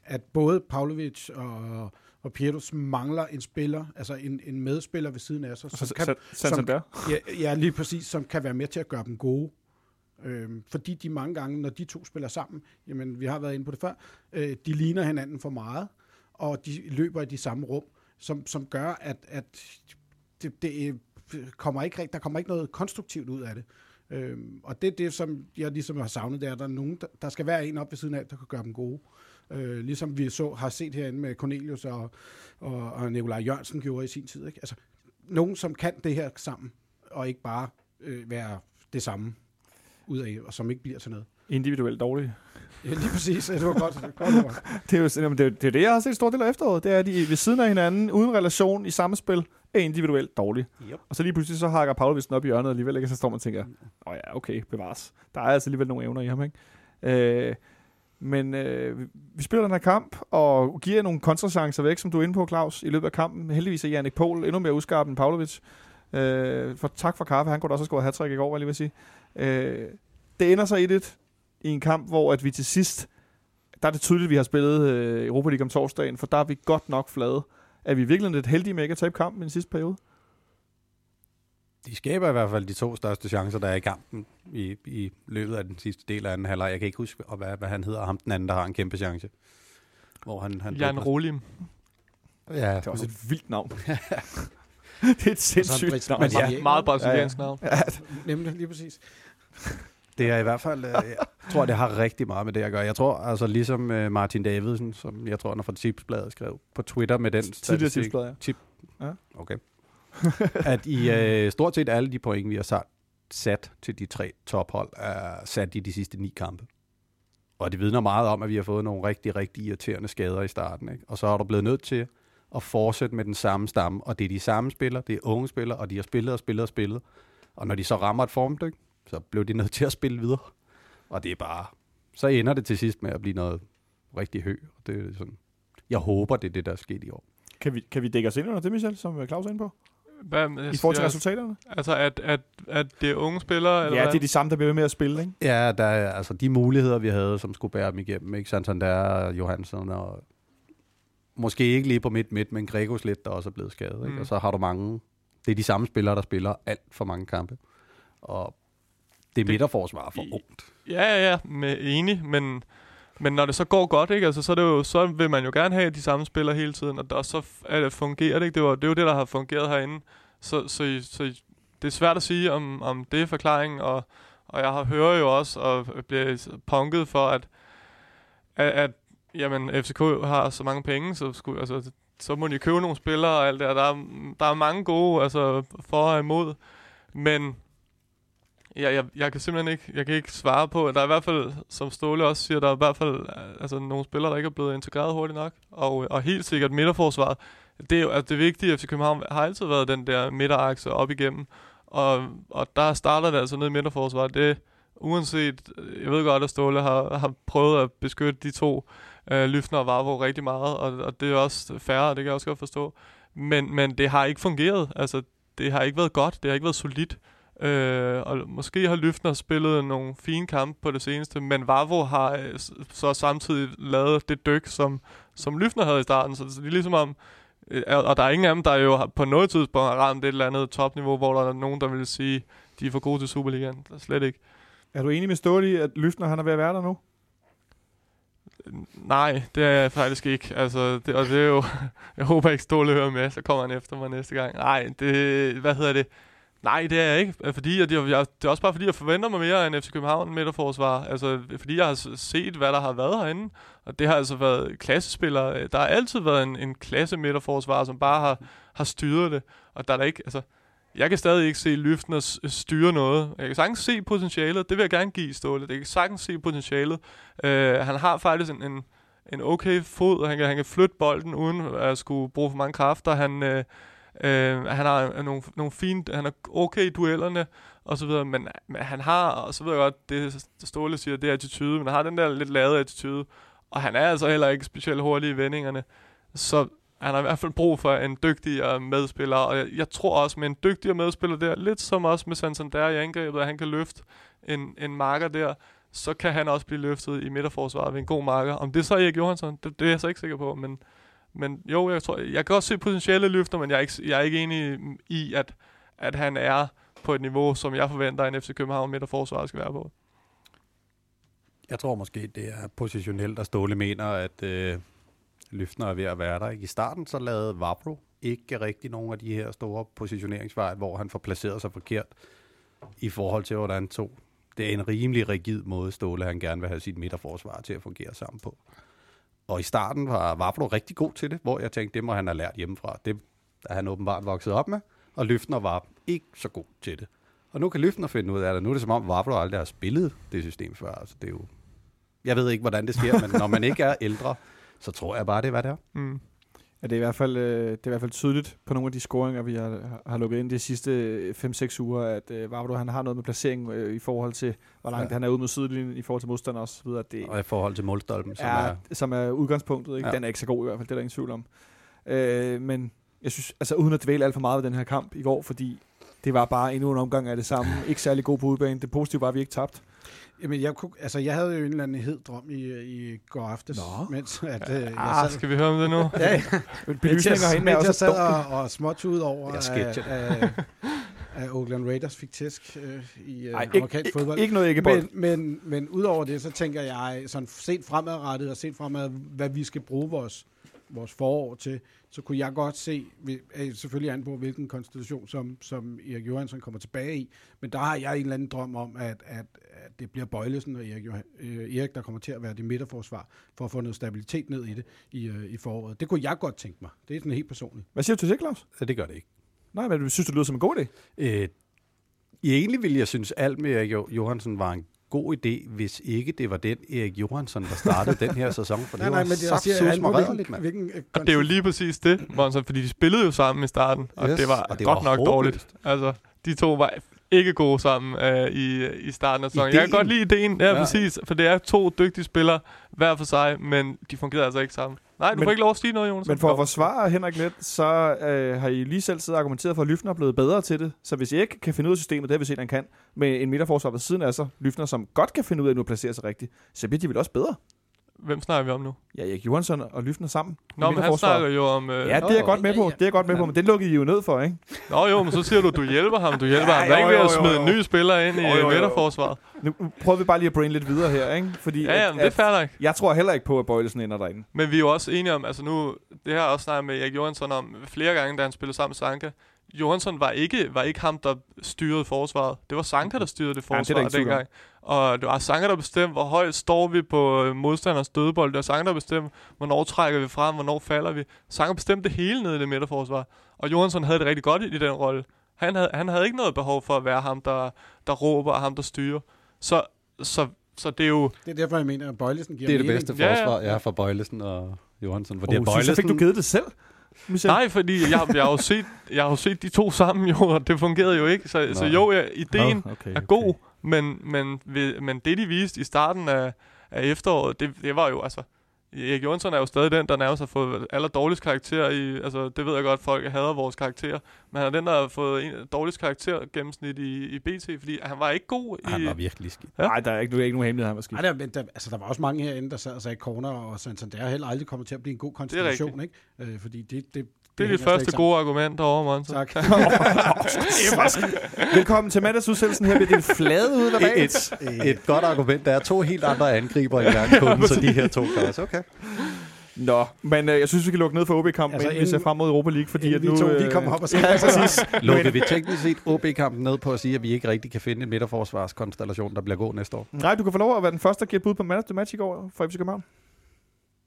at både Pavlovic og, og Pietus mangler en spiller, altså en, en medspiller ved siden af sig, Så, som kan, Santander. ja, ja, lige præcis, som kan være med til at gøre dem gode. Øhm, fordi de mange gange, når de to spiller sammen, jamen vi har været inde på det før, øh, de ligner hinanden for meget, og de løber i de samme rum, som, som gør, at, at det, det kommer ikke, der kommer ikke noget konstruktivt ud af det. Øhm, og det er det, som jeg ligesom har savnet, det er, at der er nogen, der, der skal være en op ved siden af, der kan gøre dem gode. Øh, ligesom vi så har set herinde med Cornelius og, og, og Nikolaj Jørgensen gjorde i sin tid. Ikke? Altså, nogen, som kan det her sammen, og ikke bare øh, være det samme ud af, og som ikke bliver til noget. Individuelt dårlige. Ja, lige præcis. Ja, det var godt. godt ord. Det er jo jamen, det, er, det, er det, jeg har set stor del af efteråret. Det er, at de ved siden af hinanden, uden relation, i samme spil, er individuelt dårlige. Yep. Og så lige pludselig så hakker Pavlovic den op i hjørnet alligevel, ikke? Så står man og tænker, åh ja, okay, bevares. Der er altså alligevel nogle evner i ham, ikke? Øh, men øh, vi- vi spiller den her kamp, og giver nogle kontrachancer væk, som du er inde på, Claus, i løbet af kampen. Heldigvis er Jannik Pohl endnu mere uskarp end Pavlovic. Øh, for, tak for kaffe, han kunne da også have scoret hat i går, var jeg lige sige. Øh, det ender så i det i en kamp, hvor at vi til sidst, der er det tydeligt, at vi har spillet øh, Europa League om torsdagen, for der er vi godt nok flade. Er vi virkelig lidt heldige med ikke at tabe kampen i den sidste periode? De skaber i hvert fald de to største chancer, der er i kampen i, i løbet af den sidste del af anden halvleg. Jeg kan ikke huske, og hvad, hvad han hedder, ham den anden, der har en kæmpe chance. Hvor han, han Jan Rolim. Ja, Det er også et vildt navn. det er et sindssygt Andres navn. Brasilia. Ja. Ja. Meget brasiliansk navn. Nemlig, lige præcis. Det er i hvert fald, øh, jeg tror, det har rigtig meget med det at gøre. Jeg tror, altså ligesom øh, Martin Davidsen, som jeg tror, han er fra Tipsbladet, skrev på Twitter med den Tidligere statistik. tipsblad, ja. Okay. at i øh, stort set alle de point, vi har sat, sat til de tre tophold, er sat i de sidste ni kampe. Og det vidner meget om, at vi har fået nogle rigtig, rigtig irriterende skader i starten. Ikke? Og så er du blevet nødt til at fortsætte med den samme stamme. Og det er de samme spillere, det er unge spillere, og de har spillet og spillet og spillet. Og når de så rammer et formdyk, så blev de nødt til at spille videre. Og det er bare... Så ender det til sidst med at blive noget rigtig hø. Og det er sådan, jeg håber, det er det, der er sket i år. Kan vi, kan vi dække os ind under det, Michel, som øh, Claus er inde på? Hvad, I forhold til jeg- resultaterne? Altså, at, at, at det er unge spillere, eller Ja, hvad? det er de samme, der bliver ved med at spille, ikke? Ja, der er altså de muligheder, vi havde, som skulle bære dem igennem. Ikke? Santander, Johansson og måske ikke lige på midt midt, men Gregos lidt, der også er blevet skadet. Ikke? Mm. Og så har du mange, det er de samme spillere, der spiller alt for mange kampe. Og det er Det- midterforsvar for I- ungt. Ja, ja, ja, med enig, men, men når det så går godt, ikke? Altså, så, er det jo, så vil man jo gerne have de samme spillere hele tiden, og der, så er det, fungerer det ikke. Det, var, det er jo det, der har fungeret herinde. Så, så, så det er svært at sige, om, om det er forklaringen, og, og jeg har hører jo også, og bliver punket for, at, at, at jamen, FCK har så mange penge, så, skulle, altså, så må de købe nogle spillere og alt det der. Der er, der er mange gode altså, for og imod, men Ja, jeg, jeg kan simpelthen ikke, jeg kan ikke svare på, der er i hvert fald, som Ståle også siger, der er i hvert fald øh, altså, nogle spillere, der ikke er blevet integreret hurtigt nok, og, øh, og helt sikkert midterforsvaret. Det er jo, altså det vigtige i FC København har altid været den der midterakse op igennem, og, og der starter det altså ned i midterforsvaret. Det, uanset, øh, jeg ved godt, at Ståle har, har prøvet at beskytte de to, øh, Lyfner og Varvo, rigtig meget, og, og det er også færre, det kan jeg også godt forstå. Men, men det har ikke fungeret, altså det har ikke været godt, det har ikke været solidt. Øh, og måske har Lyftner spillet nogle fine kampe på det seneste, men Vavro har øh, så samtidig lavet det dyk, som, som Lyftner havde i starten. Så, det er ligesom om, øh, og der er ingen af dem, der jo på noget tidspunkt har ramt et eller andet topniveau, hvor der er nogen, der vil sige, de er for gode til Superligaen. Der er slet ikke. Er du enig med i, at Lyftner han er ved at være der nu? Nej, det er jeg faktisk ikke. Altså, det, og det er jo, jeg håber ikke Ståle hører med, så kommer han efter mig næste gang. Nej, det, hvad hedder det? Nej, det er jeg ikke, øh, fordi at jeg, jeg, det er også bare fordi, jeg forventer mig mere end FC København midterforsvar. Altså, fordi jeg har set, hvad der har været herinde, og det har altså været klassespillere. Øh, der har altid været en, en klasse midterforsvar, som bare har, har styret det, og der er der ikke, altså, jeg kan stadig ikke se Lyftner styre noget. Jeg kan sagtens se potentialet, det vil jeg gerne give Ståle. Jeg kan sagtens se potentialet. Uh, han har faktisk en, en, en okay fod, han kan, han kan flytte bolden uden at skulle bruge for mange kræfter. Han, uh, Øh, han har nogle, nogle fine, han er okay i duellerne, og så videre, men, men han har, og så ved jeg godt, det Ståle siger, det er attitude, men han har den der lidt lade attitude, og han er altså heller ikke specielt hurtig i vendingerne. Så han har i hvert fald brug for en dygtigere øh, medspiller, og jeg, jeg tror også med en dygtigere medspiller der, lidt som også med Santander i angrebet, at han kan løfte en, en marker der, så kan han også blive løftet i midterforsvaret ved en god marker. Om det så er Erik Johansson, det, det er jeg så ikke sikker på, men, men jo, jeg tror, jeg kan også se potentielle løfter, men jeg er ikke, jeg er ikke enig i, at, at han er på et niveau, som jeg forventer, en FC København midterforsvar skal være på. Jeg tror måske, det er positionelt, at Ståle mener, at øh, Løftner er ved at være der. Ikke? I starten så lavede Vabro ikke rigtig nogen af de her store positioneringsveje, hvor han får placeret sig forkert i forhold til, hvordan to. Det er en rimelig rigid måde, Ståle han gerne vil have sit midterforsvar til at fungere sammen på. Og i starten var Vabro rigtig god til det, hvor jeg tænkte, det må han have lært hjemmefra. Det er han åbenbart vokset op med, og Løftner var ikke så god til det. Og nu kan Løftner finde ud af det. Nu er det som om, Vabro aldrig har spillet det system før. Altså, det er jo... Jeg ved ikke, hvordan det sker, men når man ikke er ældre, så tror jeg bare, det er, hvad det er. Mm. Ja, det er, i hvert fald, øh, det er i hvert fald tydeligt på nogle af de scoringer, vi har, har lukket ind de sidste 5-6 uger, at øh, Vavro, han har noget med placering øh, i forhold til, hvor langt ja. han er ude med sidelinjen, i forhold til modstander og så videre. Det Og i forhold til målstolpen, som er, er... som er udgangspunktet. Ikke? Ja. Den er ikke så god i hvert fald, det er der ingen tvivl om. Øh, men jeg synes, altså uden at dvæle alt for meget ved den her kamp i går, fordi det var bare endnu en omgang af det samme. Ikke særlig god på udbanen. Det positive var, at vi ikke tabte. Jamen, jeg, kunne, altså, jeg havde jo en eller anden hed drøm i, i går aftes, Nå. mens at, øh, jeg Ah, sad, skal vi høre om det nu? ja, ja. Belysninger herinde er mens jeg sad og, og småt ud over, Jeg at, at Oakland Raiders fik tæsk øh, i øh, Ej, amerikansk ikke, fodbold. ikke noget ikke. Men, men, men udover det, så tænker jeg, sådan set fremadrettet og set fremad, hvad vi skal bruge vores, vores forår til, så kunne jeg godt se, vi- er selvfølgelig an på, hvilken konstellation, som, som Erik Johansson kommer tilbage i, men der har jeg en eller anden drøm om, at, at, at det bliver Bøjlesen og Erik, Johan, øh, Erik, der kommer til at være det midterforsvar, for at få noget stabilitet ned i det i, øh, i foråret. Det kunne jeg godt tænke mig. Det er sådan helt personligt. Hvad siger du til det, Claus? Så det gør det ikke. Nej, men du synes, det lyder som en god idé. Øh, egentlig ville jeg synes, alt med Erik Jo- Johansson var en god idé, hvis ikke det var den Erik Johansson, der startede den her sæson. For det var men det er også saftsuseme an på, rædderligt, hvilken, mand. hvilken øh, Og det er jo lige præcis det, Monson, fordi de spillede jo sammen i starten, og Yes, det var og det godt var nok håbløst. dårligt. Altså, de to var ikke gode sammen øh, i, i starten af sæsonen. Jeg kan godt lide ideen, ja, Ja. ja, præcis, for det er to dygtige spillere hver for sig, men de fungerede altså ikke sammen. Nej, du Men- får ikke lov at sige noget, Jonas. Men for at forsvare Henrik lidt, så øh, har I lige selv siddet og argumenteret for, at Lyfner er blevet bedre til det. Så hvis I ikke kan finde ud af systemet, det har vi set, han kan, med en midterforsvar ved siden af sig, Lyfner, som godt kan finde ud af at nu placere sig rigtigt, så bliver de vel også bedre. Hvem snakker vi om nu? Ja, Erik Johansson og Lyfner sammen. i Nå, men han snakker jo om... Øh, Ja, det er jeg godt med på. Det er jeg godt med på, men den lukkede I jo ned for, ikke? Nå jo, men så siger du, du hjælper ham. Du hjælper Ja, ham. Der er ikke ved at smide en ny spiller ind i Jo, jo, jo. midterforsvaret. Nu nu prøver vi bare lige at brain lidt videre her, ikke? Fordi Ja, ja, at, det er fair nok. jeg tror heller ikke på, at Bøjlesen ender derinde. Men vi er jo også enige om, altså nu, det har jeg også snakket med Erik Johansson om flere gange, da han spillede sammen med Sanka. Johansson var ikke, var ikke ham, der styrede forsvaret. Det var Sanka, der styrede det Ja, forsvar om. dengang. Og det var Sanka, der bestemte, hvor højt står vi på øh, modstanders dødebold. Det var Sanka, der bestemte, hvornår trækker vi frem, hvornår falder vi. Sanka bestemte det hele nede i det midterforsvar. Og Johansson havde det rigtig godt i, i den rolle. Han havde, han havde ikke noget behov for at være ham, der, der råber og ham, der styrer. Så, så, så det er jo... Det er derfor, jeg mener, at Bøjlesen giver Det er det mening. bedste Ja, ja. forsvar, ja, for Bøjlesen og Johansson. For det er Oh, synes, så fik du givet det selv? Michel? Nej, fordi jeg, jeg, har jo set, jeg har jo set de to sammen, jo, og det fungerede jo ikke. Så, så jo, ja, ideen Nå, okay, er god, men, men, ved- men det, de viste i starten af, af efteråret, det, det var jo altså... Erik Jonsson er jo stadig den, der nærmest har fået aller dårligst karakter i... Altså, det ved jeg godt, folk hader vores karakter. Men han er den, der har fået en dårligst karakter gennemsnit i, i BT, fordi han var ikke god i... Han var virkelig skidt. Ja. Nej, der er ikke, der er ikke nogen hemmelighed, han var skidt. Nej, der, men der, altså, der var også mange herinde, der sad og sagde corner, og Santander er heller aldrig kommer til at blive en god konstellation, ikke? Øh, fordi det, det, det, er dit første gode argument Monsen. sammen. Tak. Velkommen til mandagsudsendelsen her. Bliver det flade ud af? Et, et godt argument, der er to helt andre angriber i verdenskunden, så de her to kan også. Okay. Nå, men øh, jeg synes, vi kan lukke ned for OB-kampen, Altså, inden vi ser frem mod Europa League, fordi at nu... vi to, øh, kommer op og Ja, siger, præcis. Lukker vi teknisk set OB-kampen ned på at sige, at vi ikke rigtig kan finde en midterforsvarskonstellation, der bliver god næste år? Nej, du kan få lov at være den første, der giver et bud på man of the match i går for FC København.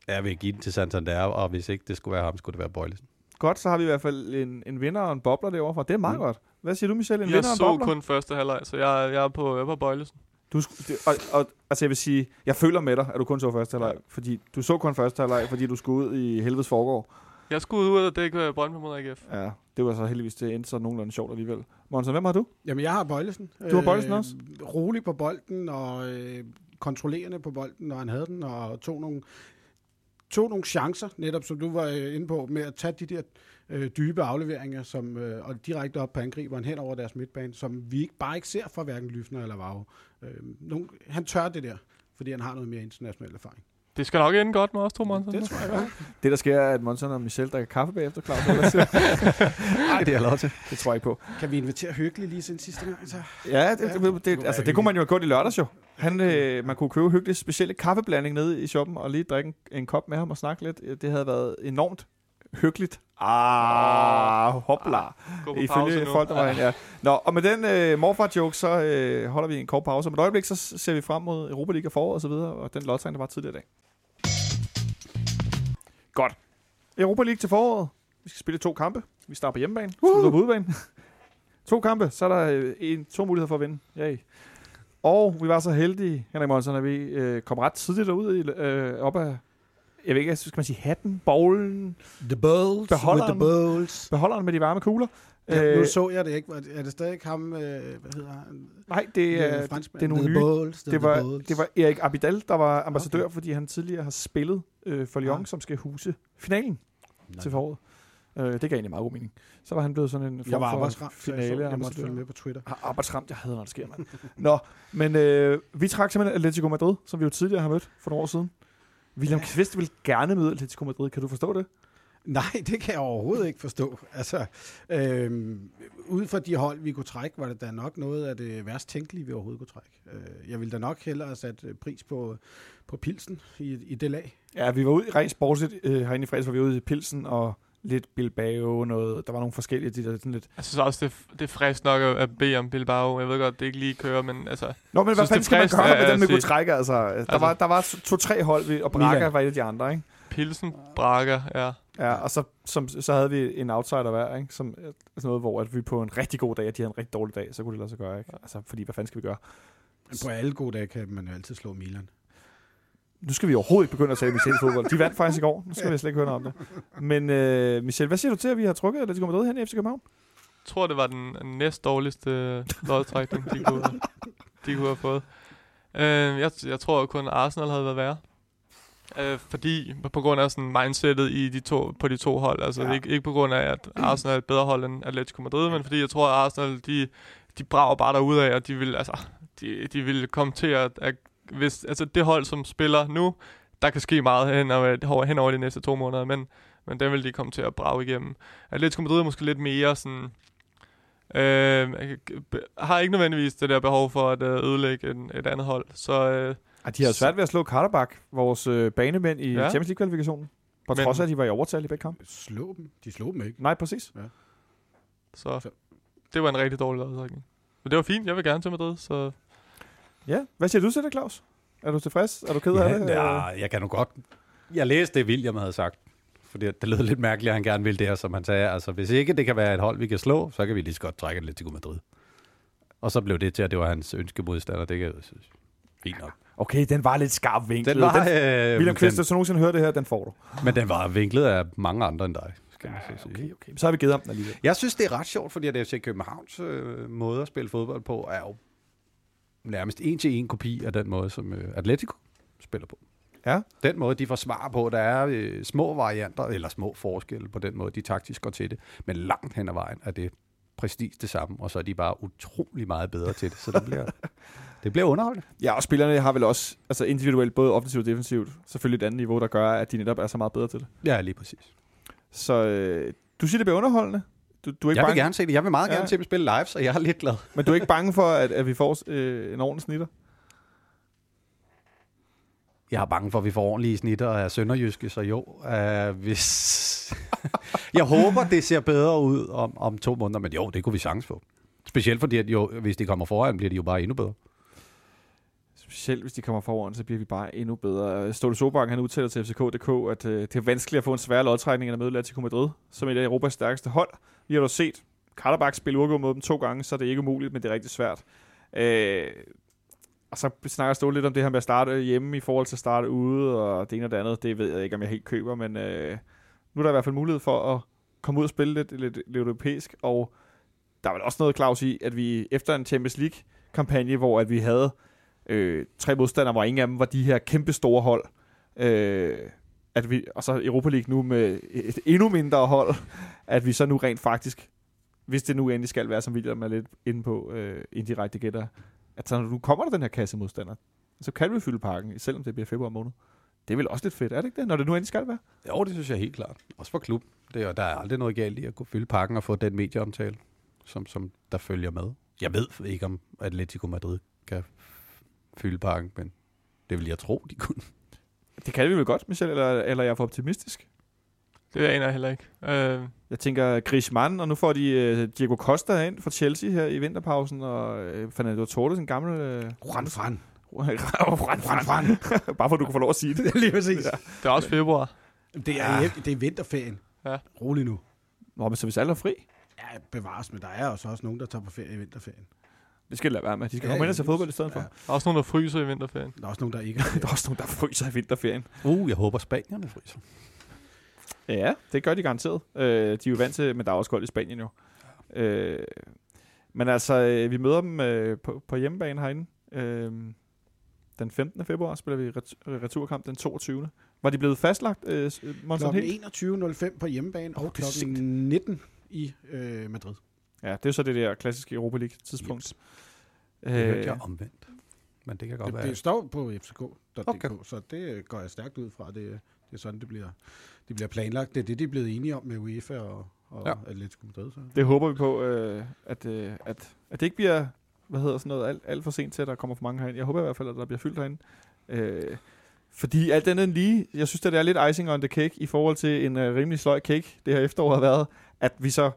Jeg vil give den til Santander, og hvis ikke det skulle være ham, skulle det være Bøjlesen. Godt, så har vi i hvert fald en, en vinder og en bobler derovre fra. Det er meget Mm. godt. Hvad siger du, Michelle? En Jeg vinder og en så bobler? kun første halvleg, så jeg, jeg er på, jeg er på Bøjlesen. Du, det, og, og, altså jeg vil sige, jeg føler med dig, at du kun så første halvleg, fordi du så kun første halvleg, fordi du skulle ud i helvedes forgår. Jeg skulle ud og dække Brøndby mod AGF. Ja, det var så heldigvis det endte så nogenlunde sjovt alligevel. Monsen, hvem har du? Jamen, jeg har Bøjlesen. Du har Bøjlesen også? Rolig på bolden og øh, kontrollerende på bolden, når han havde den, og tog nogle tog nogle chancer, netop som du var øh, inde på, med at tage de der øh, dybe afleveringer, som, øh, og direkte op på angriberen hen over deres midtbane, som vi ikke, bare ikke ser fra hverken Lyfner eller Vavro. Øh, han tør det der, fordi han har noget mere international erfaring. Det skal nok ende godt med os to Monson. Det tror jeg godt. Det, der sker, er, at Monson og Michel drikker kaffe bagefter, Claus. Det Nej, det er jeg lov til. tror jeg ikke på. Kan vi invitere Hyggelig lige sin sidste gang? Så? Ja, det, det, det, det, altså, det kunne man jo have gjort i lørdags jo. Han, øh, man kunne købe hyggelig specielle kaffeblanding nede i shoppen og lige drikke en, en kop med ham og snakke lidt. Det havde været enormt hyggeligt. Ah, hopla. Pause Ifølge folk, der var ja. Nå, og med den øh, morfar-joke, så øh, holder vi en kort pause. Om et øjeblik, så ser vi frem mod Europa League og foråret og så videre, og den lodtrækning, der var tidligere i dag. Godt. Europa League til foråret. Vi skal spille to kampe. Vi starter på hjemmebane. Uh! Slutter på udebane. to kampe, så er der øh, en, to muligheder for at vinde. Yay. Og vi var så heldige, Henrik Monsen, at vi øh, kom ret tidligt derud i, øh, op af, jeg ved ikke, skal man sige hatten, bowlen, The Bulls Beholderen. with the Bulls. beholderen med de varme kugler. Ja, nu Øh, så jeg det ikke. Det- Er det stadig ham, øh, hvad hedder han? nej, det er, Øh, franskmand. det er nogle nye. Bulls, det var, det var Erik Abidal, der var ambassadør, okay. Fordi han tidligere har spillet øh, for Lyon, Ah. som skal huse finalen Nej. til foråret. Øh, det gav egentlig meget god mening. Så var han blevet sådan en form Jeg var for så jeg, så, finale. jeg måtte følge med på Twitter. Ah, Arbejdsramt, jeg hader, når det sker, mand. Nå, men øh, vi trak simpelthen Atletico Madrid, som vi jo tidligere har mødt for nogle år siden. William Ja. Kvist vil gerne møde Atletico Madrid. Kan du forstå det? Nej, det kan jeg overhovedet ikke forstå. Altså, øhm, ud fra de hold, vi kunne trække, var det da nok noget af det værst tænkelige, vi overhovedet kunne trække. Øh, jeg ville da nok hellere have sat øh, pris på, på pilsen i, i det lag. Ja, vi var ude i rent sportsligt øh, herinde i fredags, var vi ude i Pilsen og lidt Bilbao, noget, der var nogle forskellige, de der sådan lidt... Jeg synes også, det, det er frisk nok at, bede om Bilbao. Jeg ved godt, det ikke lige kører, men altså... Nå, men hvad fanden det skal man gøre med at dem, vi kunne trække? Altså, der, Altså- var, der var to-tre hold, vi- og Braga Milan. var et af de andre, ikke? Pilsen, Braga, ja. Ja, og så, som, så havde vi en outsider hver, ikke? Som, øh, sådan noget, hvor at vi på en rigtig god dag, og de havde en rigtig dårlig dag, så kunne det lade sig gøre, ikke? Altså, fordi hvad fanden skal vi gøre? Men på alle gode dage kan man jo altid slå Milan. Nu skal vi overhovedet ikke begynde at tale Michel fodbold. De vandt faktisk i går. Nu skal vi slet ikke høre noget om det. Men øh, Michel, hvad siger du til, at vi har trukket Atletico Madrid hen i FC København? Jeg tror, det var den næst dårligste lodtrækning, de kunne, de kunne have fået. Øh, jeg, jeg tror kun Arsenal havde været værre. Øh, fordi på grund af sådan mindsetet i de to, på de to hold. Altså Ja. ikke, ikke på grund af, at Arsenal er et bedre hold end Atletico Madrid, men fordi jeg tror, at Arsenal, de, de brager bare derud af, og de vil, altså, de, de vil komme til at, at hvis, altså det hold, som spiller nu, der kan ske meget hen over, hen over de næste to måneder, men, men den vil de komme til at brage igennem. Atletico Madrid er måske lidt mere sådan... Øh, har ikke nødvendigvis det der behov for at øh, ødelægge en, et andet hold. Så øh, Ah, de har svært ved at slå Karterbak, vores øh, banemænd i ja. Ja. Champions League-kvalifikationen. På Men- trods af, at de var i overtal i begge kampe. Slå dem. De slog dem ikke. Nej, præcis. Så det var en rigtig dårlig lodtrækning. Men det var fint. Jeg vil gerne til Madrid, så Ja. Hvad siger du til det, Claus? Er du tilfreds? Er du ked af det? ja, jeg kan nu godt... Jeg læste det, William havde sagt. Fordi det lød lidt mærkeligt, at han gerne ville det her, som han sagde. Altså, hvis ikke det kan være et hold, vi kan slå, så kan vi lige så godt trække Atletico Madrid. Og så blev det til, at det var hans ønskemodstander. Det kan jeg synes. Fint nok. Okay, den var lidt skarp vinklet. Den var, den, øh, William Kvist, hvis du nogensinde hører det her, den får du. men den var vinklet af mange andre end dig, skal man sige. Okay, okay. Så har vi givet ham den alligevel. Jeg synes, det er ret sjovt, fordi at FC Københavns øh, måde at spille fodbold på, er jo nærmest en til en kopi af den måde, som øh, Atletico spiller på. Ja. Den måde, de forsvarer på, der er øh, små varianter, eller små forskelle på den måde, de taktisk går til det. Men langt hen ad vejen er det præcis det samme, og så er de bare utrolig meget bedre til det. Så det bliver, det bliver underholdende. Ja, og spillerne har vel også altså individuelt, både offensivt og defensivt, selvfølgelig et andet niveau, der gør, at de netop er så meget bedre til det. Ja, lige præcis. Så øh, du siger, det bliver underholdende. Du, du er ikke Jeg vil bange, gerne se det. Jeg vil meget Ja. gerne se dem spille live, så jeg er lidt glad. Men du er ikke bange for, at, at vi får øh, en ordentlig snitter? Jeg er bange for, at vi får ordentlige snitter af Sønderjyske, så jo, uh, hvis... jeg håber, det ser bedre ud om, om to måneder, men jo, det kunne vi sagtens få. Specielt fordi, at jo, hvis de kommer foran, bliver de jo bare endnu bedre. Specielt hvis de kommer foran, så bliver vi bare endnu bedre. Ståle Sobang, han udtaler til FCK.dk, at øh, det er vanskeligt at få en svær lodtrækning end at møde Atletico Madrid, som er et af Europas stærkeste hold. Vi har jo set Karabakh spille uafgjort mod dem to gange, så det er ikke umuligt, men det er rigtig svært. Øh, og så snakker Ståle lidt om det her med at starte hjemme i forhold til at starte ude, og det ene og det andet, det ved jeg ikke, om jeg helt køber, men øh, nu er der i hvert fald mulighed for at komme ud og spille lidt, lidt, lidt europæisk, og der er vel også noget, Claus, i, at vi efter en Champions League-kampagne, hvor at vi havde øh, tre modstandere, hvor ingen af dem var de her kæmpe store hold, øh, at vi, og så Europa League nu med et endnu mindre hold, at vi så nu rent faktisk, hvis det nu endelig skal være, som William er lidt inde på, øh, indirekte gætter, at så nu kommer der den her kasse modstander, så kan vi fylde parken, selvom det bliver februar måned. Det er vel også lidt fedt, er det ikke det, når det nu endelig skal være? Jo, det synes jeg helt klart. Også for klub. Det og der er aldrig noget galt i at kunne fylde pakken og få den medieomtale, som, som der følger med. Jeg ved ikke, om Atletico Madrid fylde pakken, men det vil jeg tro, de kunne. Det kan vi vel godt, Michel, eller, eller jeg er for optimistisk? Det aner jeg heller ikke. Øh, Jeg tænker Griezmann, og nu får de øh, Diego Costa ind fra Chelsea her i vinterpausen, og øh, Fernando Torres, en gammel... Øh, Juan Fran. Fran, Fran, Fran. Bare for at du kan få lov at sige det. Lige præcis. Ja. det er også februar. Det er, ja. det er vinterferien. Ja. Rolig nu. Nå, men så hvis alle er fri, Ja, bevares, men der er også, også nogen, der tager på ferie i vinterferien. Det skal de lade være med. De skal Ja, komme ind og se ja. fodbold i stedet for. Ja. Der er også nogen, der fryser i vinterferien. Der er også nogen, der ikke Der er også nogen, der fryser i vinterferien. Uh, jeg håber spanierne fryser. Ja, det gør de garanteret. Øh, de er jo vant til, men der er også koldt i Spanien jo. Øh, men altså, øh, vi møder dem øh, på, på hjemmebane herinde. Øh, den 15. februar spiller vi ret, returkamp den 22. Var de blevet fastlagt, øh, Monson Klokken helt? 21.05 på hjemmebane og det er klokken 19 i øh, Madrid. Ja, det er så det der klassiske Europa League tidspunkt. Det hørte Øh, jeg omvendt. Men det kan godt Det, være. det står på fck.dk, Okay. så det øh, går jeg stærkt ud fra. Det, det er sådan, det bliver, det bliver planlagt. Det er det, de er blevet enige om med UEFA og, og ja. Atletico Madrid. Så. det håber vi på, øh, at, øh, at, at det ikke bliver hvad hedder sådan noget, alt, alt for sent til, at der kommer for mange herind. Jeg håber i hvert fald, at der bliver fyldt herinde. Øh, fordi alt andet end lige, jeg synes, at det er lidt icing on the cake i forhold til en øh, rimelig sløj cake, det her efterår har været, at vi så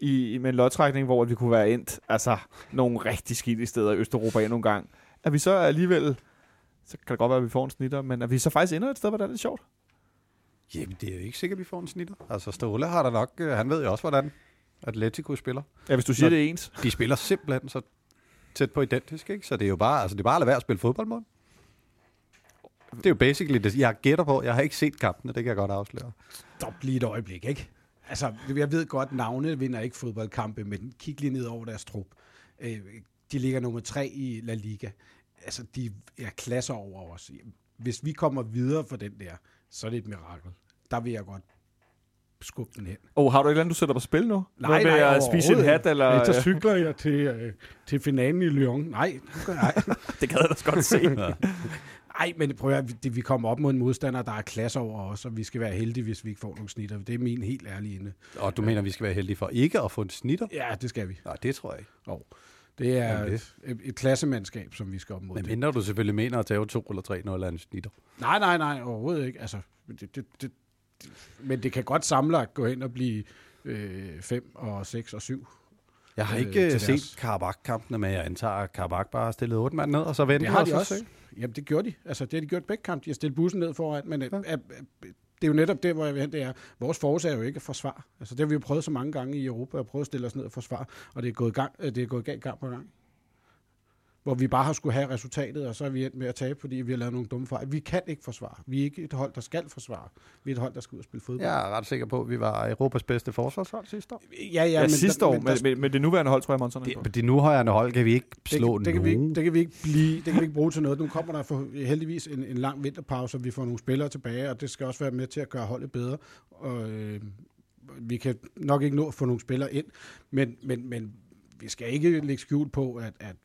i, med en lodtrækning, hvor vi kunne være endt, altså nogle rigtig skidte steder i Østeuropa endnu en gang, at vi så alligevel, så kan det godt være, at vi får en snitter, men at vi så faktisk ender et sted, hvor det er lidt sjovt. Jamen, det er jo ikke sikkert, at vi får en snitter. Altså, Ståle har der nok... øh, Han ved jo også, hvordan Atletico spiller. Ja, hvis du siger, Nå. det er ens. De spiller simpelthen så tæt på identisk, ikke? Så det er jo bare, altså, det er bare at lade være at spille fodbold mod. Det er jo basically det, jeg gætter på. Jeg har ikke set kampene, det kan jeg godt afsløre. Stop lige et øjeblik, ikke? Altså, jeg ved godt, navne vinder ikke fodboldkampe, men kig lige ned over deres trup. Øh, De ligger nummer tre i La Liga. Altså, de er klasser over os. Hvis vi kommer videre for den der, så er det et mirakel. Der vil jeg godt skubbe den hen. Oh, har du et eller andet, du sætter på spil nu? Nej, med nej, at spise en hat, eller... Øh, så cykler jeg til, øh, til finalen i Lyon. Nej, ikke. det kan jeg da godt se. Nej, men prøv at høre, vi- vi kommer op mod en modstander, der er klasser over os, og vi skal være heldige, hvis vi ikke får nogle snitter. Det er min helt ærlige ende. Og du mener, vi skal være heldige for ikke at få en snitter? Ja, det skal vi. Nej, det tror jeg ikke. Det er Jamen, et, et klassemandskab, som vi skal op mod. Men mindre du selvfølgelig mener at tage 2 eller 3 0 eller en snitter. Nej, nej, nej, overhovedet ikke. Altså, det, det, det, det, men det kan godt samlet gå hen og blive 5 og 6 og 7. Jeg har Øh, ikke øh, set Karabakh-kampene, men jeg antager, at Karabakh bare har stillet 8 mand ned, og så venter Det har de og også. så- Jamen, det gjorde de. Altså, det har de gjort begge kampe. De har stillet bussen ned foran, men ja. det er jo netop det, hvor jeg vil hen, det er, vores force er jo ikke at forsvare. Altså, det har vi jo prøvet så mange gange i Europa, at prøve at stille os ned og forsvare, og det er gået, gang, øh, det er gået galt gang på gang. Hvor vi bare har skulle have resultatet, og så er vi endt med at tabe, fordi vi har lavet nogle dumme fejl. Vi kan ikke forsvare. Vi er ikke et hold, der skal forsvare. Vi er et hold, der skal ud og spille fodbold. Jeg er ret sikker på, at vi var Europas bedste forsvarshold sidste år. ja, ja, Ja, men sidste der, år, men med, der, med, med det nuværende hold, tror jeg, Monson er på. Det, det nuværende hold kan vi ikke slå det, det, kan vi ikke, det kan vi ikke blive, det kan vi ikke bruge til noget. Nu kommer der for, heldigvis en, en lang vinterpause, og vi får nogle spillere tilbage, og det skal også være med til at gøre holdet bedre. Og, øh, vi kan nok ikke nå at få nogle spillere ind, men, men, men vi skal ikke lægge skjul på, at, at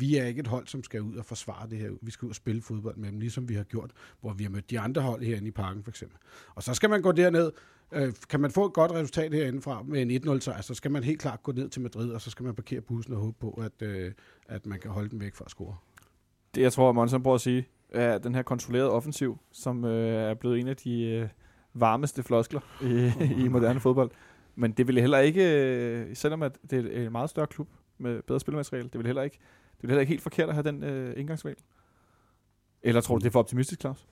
vi er ikke et hold, som skal ud og forsvare det her. Vi skal ud og spille fodbold med dem, ligesom vi har gjort, hvor vi har mødt de andre hold herinde i parken for eksempel. Og så skal man gå derned. Øh, kan man få et godt resultat herindefra med en 1-0 sejr, så skal man helt klart gå ned til Madrid, og så skal man parkere bussen og håbe på, at, øh, at man kan holde dem væk fra at score. Det, jeg tror, Monson prøver at sige, er den her kontrollerede offensiv, som øh, er blevet en af de øh, varmeste floskler i, i moderne fodbold. Men det ville heller ikke, øh, selvom at det er en meget større klub med bedre spilmateriale, det ville heller ikke, det ville heller ikke helt forkert at have den øh, indgangsvinkel. Eller tror du, det er for optimistisk, Claus?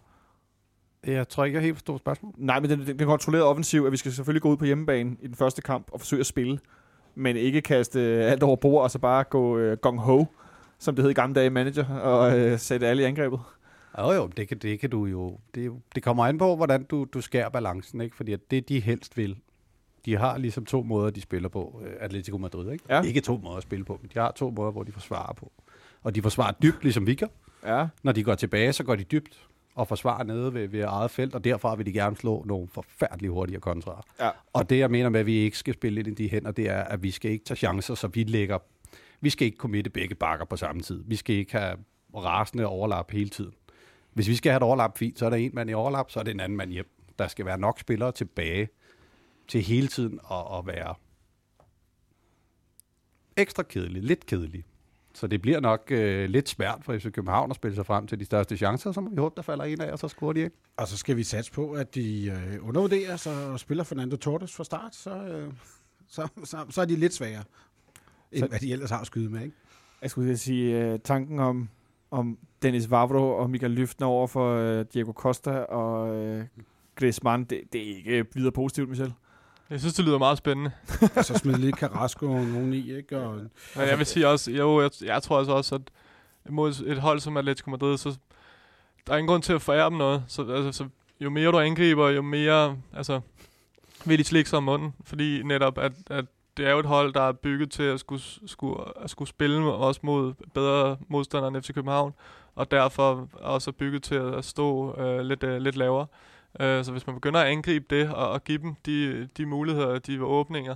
Jeg tror ikke, jeg helt forstår spørgsmålet. Nej, men den, den, den kontrollerede offensiv, at vi skal selvfølgelig gå ud på hjemmebane i den første kamp og forsøge at spille, men ikke kaste øh, alt over bord og så bare gå øh, gong-ho, som det hed i gamle dage manager, og øh, sætte alle i angrebet. Jo jo, det kan, det kan du jo. Det, er det kommer an på, hvordan du, du skærer balancen, ikke? Fordi at det, de helst vil, de har ligesom to måder, de spiller på, øh, Atletico Madrid, ikke? Ja. Ikke to måder at spille på, men de har to måder, hvor de forsvarer på. Og de forsvarer dybt, ligesom vi gør. Ja, Når de går tilbage, så går de dybt. og forsvare nede ved, ved eget felt, og derfra vil de gerne slå nogle forfærdeligt hurtige kontraer. Ja. Og det, jeg mener med, at vi ikke skal spille ind i de hænder, det er, at vi skal ikke tage chancer, så vi lægger... Vi skal ikke committe begge bakker på samme tid. Vi skal ikke have rasende overlap hele tiden. Hvis vi skal have et overlap fint, så er der en mand i overlap, så er det en anden mand hjem. Der skal være nok spillere tilbage til hele tiden at, at være ekstra kedelig, lidt kedelig. Så det bliver nok øh, lidt svært for FC København at spille sig frem til de største chancer, så må vi håbe, der falder en af, og så scorer de ikke. Og så skal vi satse på, at de øh, undervurderer sig og spiller Fernando Torres fra start, så, øh, så, så, så er de lidt svagere, end Så- hvad de ellers har at skyde med. Ikke? Jeg skulle lige sige, uh, tanken om, om Dennis Vavro og Michael Lyftner over for uh, Diego Costa og uh, Griezmann, det, det er ikke videre positivt, Michel. Jeg synes, det lyder meget spændende. Og så smide lidt Carrasco og nogen i, ikke? Og, Men jeg vil sige også, jo, jeg, jeg tror altså også, at mod et hold som Atletico Madrid, så der er ingen grund til at forære dem noget. Så, altså, så jo mere du angriber, jo mere altså, vil de slikke sig om munden. Fordi netop, at, at det er jo et hold, der er bygget til at skulle, skulle, at skulle spille også mod bedre modstandere end FC København. Og derfor også er bygget til at stå øh, lidt, øh, lidt lavere. Øh, så hvis man begynder at angribe det og, og give dem de, de muligheder, de åbninger,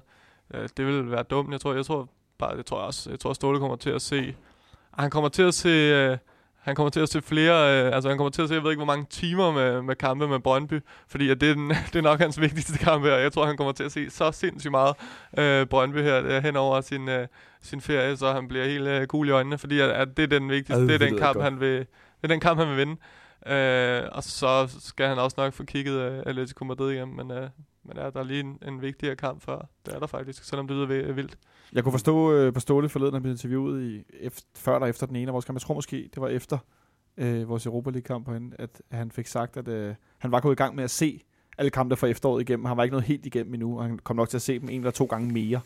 øh, det vil være dumt. Jeg tror, jeg tror bare, det tror jeg også, jeg tror Ståle kommer til at se, han kommer til at se, øh, han kommer til at se flere, øh, altså han kommer til at se, jeg ved ikke hvor mange timer med, med kampe med Brøndby, fordi at det, er den, det er nok hans vigtigste kamp her. Jeg tror, han kommer til at se så sindssygt meget øh, Brøndby her øh, hen over sin, øh, sin ferie, så han bliver helt øh, cool i øjnene, fordi at, at det er den vigtigste, Ad, det er det den lyder kamp, han vil, det er den kamp, han vil vinde. Øh, og så skal han også nok få kigget øh, Atletico Madrid hjem, men, øh, men er der er lige en, en vigtigere kamp før. Det er der faktisk, selvom det lyder vildt. Jeg kunne forstå øh, på Ståle forleden, han blev interviewet i, efter, før eller efter den ene af vores kampe. Jeg tror måske, det var efter øh, vores Europa League-kamp herinde, at han fik sagt, at øh, han var gået i gang med at se alle kampe fra efteråret igennem. Han var ikke noget helt igennem endnu, og han kom nok til at se dem en eller to gange mere.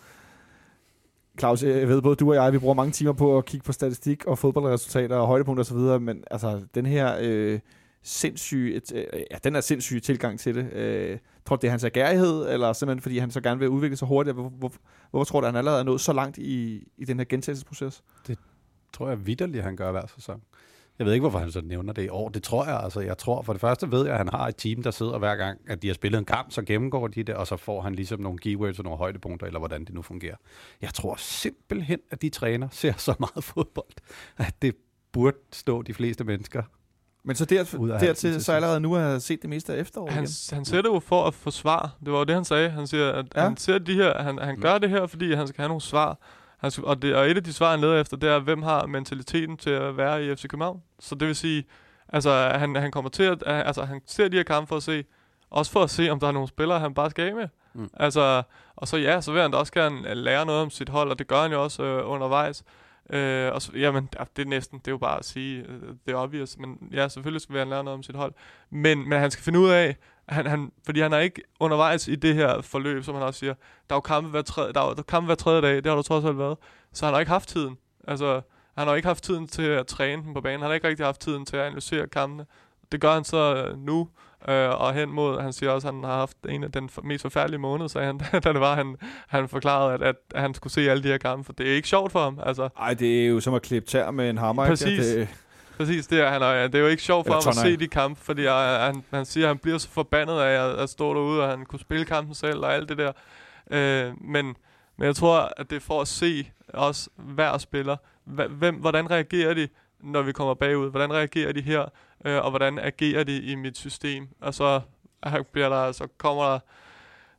Claus, jeg ved både du og jeg, vi bruger mange timer på at kigge på statistik og fodboldresultater og højdepunkter osv., men altså den her øh, sindssyge, et, øh, ja, den er sindssyge tilgang til det. Øh, tror du, det er hans agerighed, eller simpelthen fordi han så gerne vil udvikle sig hurtigt? Hvor, hvor, hvorfor tror du, at han allerede er nået så langt i, i den her gentagelsesproces? Det tror jeg vidderligt, han gør hver sæson. Jeg ved ikke, hvorfor han så nævner det i år. Det tror jeg altså. Jeg tror, for det første ved jeg, at han har et team, der sidder hver gang, at de har spillet en kamp, så gennemgår de det, og så får han ligesom nogle keywords og nogle højdepunkter, eller hvordan det nu fungerer. Jeg tror simpelthen, at de træner ser så meget fodbold, at det burde stå de fleste mennesker. Men så der, Ud af dertil, til så allerede nu har set det meste af efteråret Han, igen. han ser det jo for at få svar. Det var jo det, han sagde. Han siger, at Ja. ja. han ser de her, han, han gør det her, fordi han skal have nogle svar. Han skal, og, det, og et af de svar, han leder efter, det er, hvem har mentaliteten til at være i FC København. Så det vil sige, altså, han, han kommer til at, altså, han ser de her kampe for at se, også for at se, om der er nogle spillere, han bare skal af med. Mm. Altså, og så ja, så vil han da også gerne lære noget om sit hold, og det gør han jo også øh, undervejs. Øh, og så, jamen, ja, det er næsten, det er jo bare at sige, øh, det er obvious, men ja, selvfølgelig skal han lære noget om sit hold. Men, men han skal finde ud af, han, han, fordi han er ikke undervejs i det her forløb, som han også siger, der er jo kampe hver tredje, der er, der er kampe hver tredje dag, det har du trods alt været. Så han har ikke haft tiden. Altså, han har ikke haft tiden til at træne dem på banen. Han har ikke rigtig haft tiden til at analysere kampene. Det gør han så øh, nu, øh, og hen mod, han siger også, at han har haft en af den for, mest forfærdelige måneder, sagde han, da det var, han, han forklarede, at, at, at han skulle se alle de her kampe, for det er ikke sjovt for ham. Altså, Ej, det er jo som at klippe tær med en hammer. ikke? Præcis. Det, Præcis, det er, han er, det er jo ikke sjovt for Eller ham at se de kampe, fordi uh, han, han siger, at han bliver så forbandet af at, at stå derude, og han kunne spille kampen selv og alt det der. Uh, men, men jeg tror, at det er for at se også hver spiller, hvem, hvordan reagerer de, når vi kommer bagud? Hvordan reagerer de her, uh, og hvordan agerer de i mit system? Og så, bliver der, så kommer der,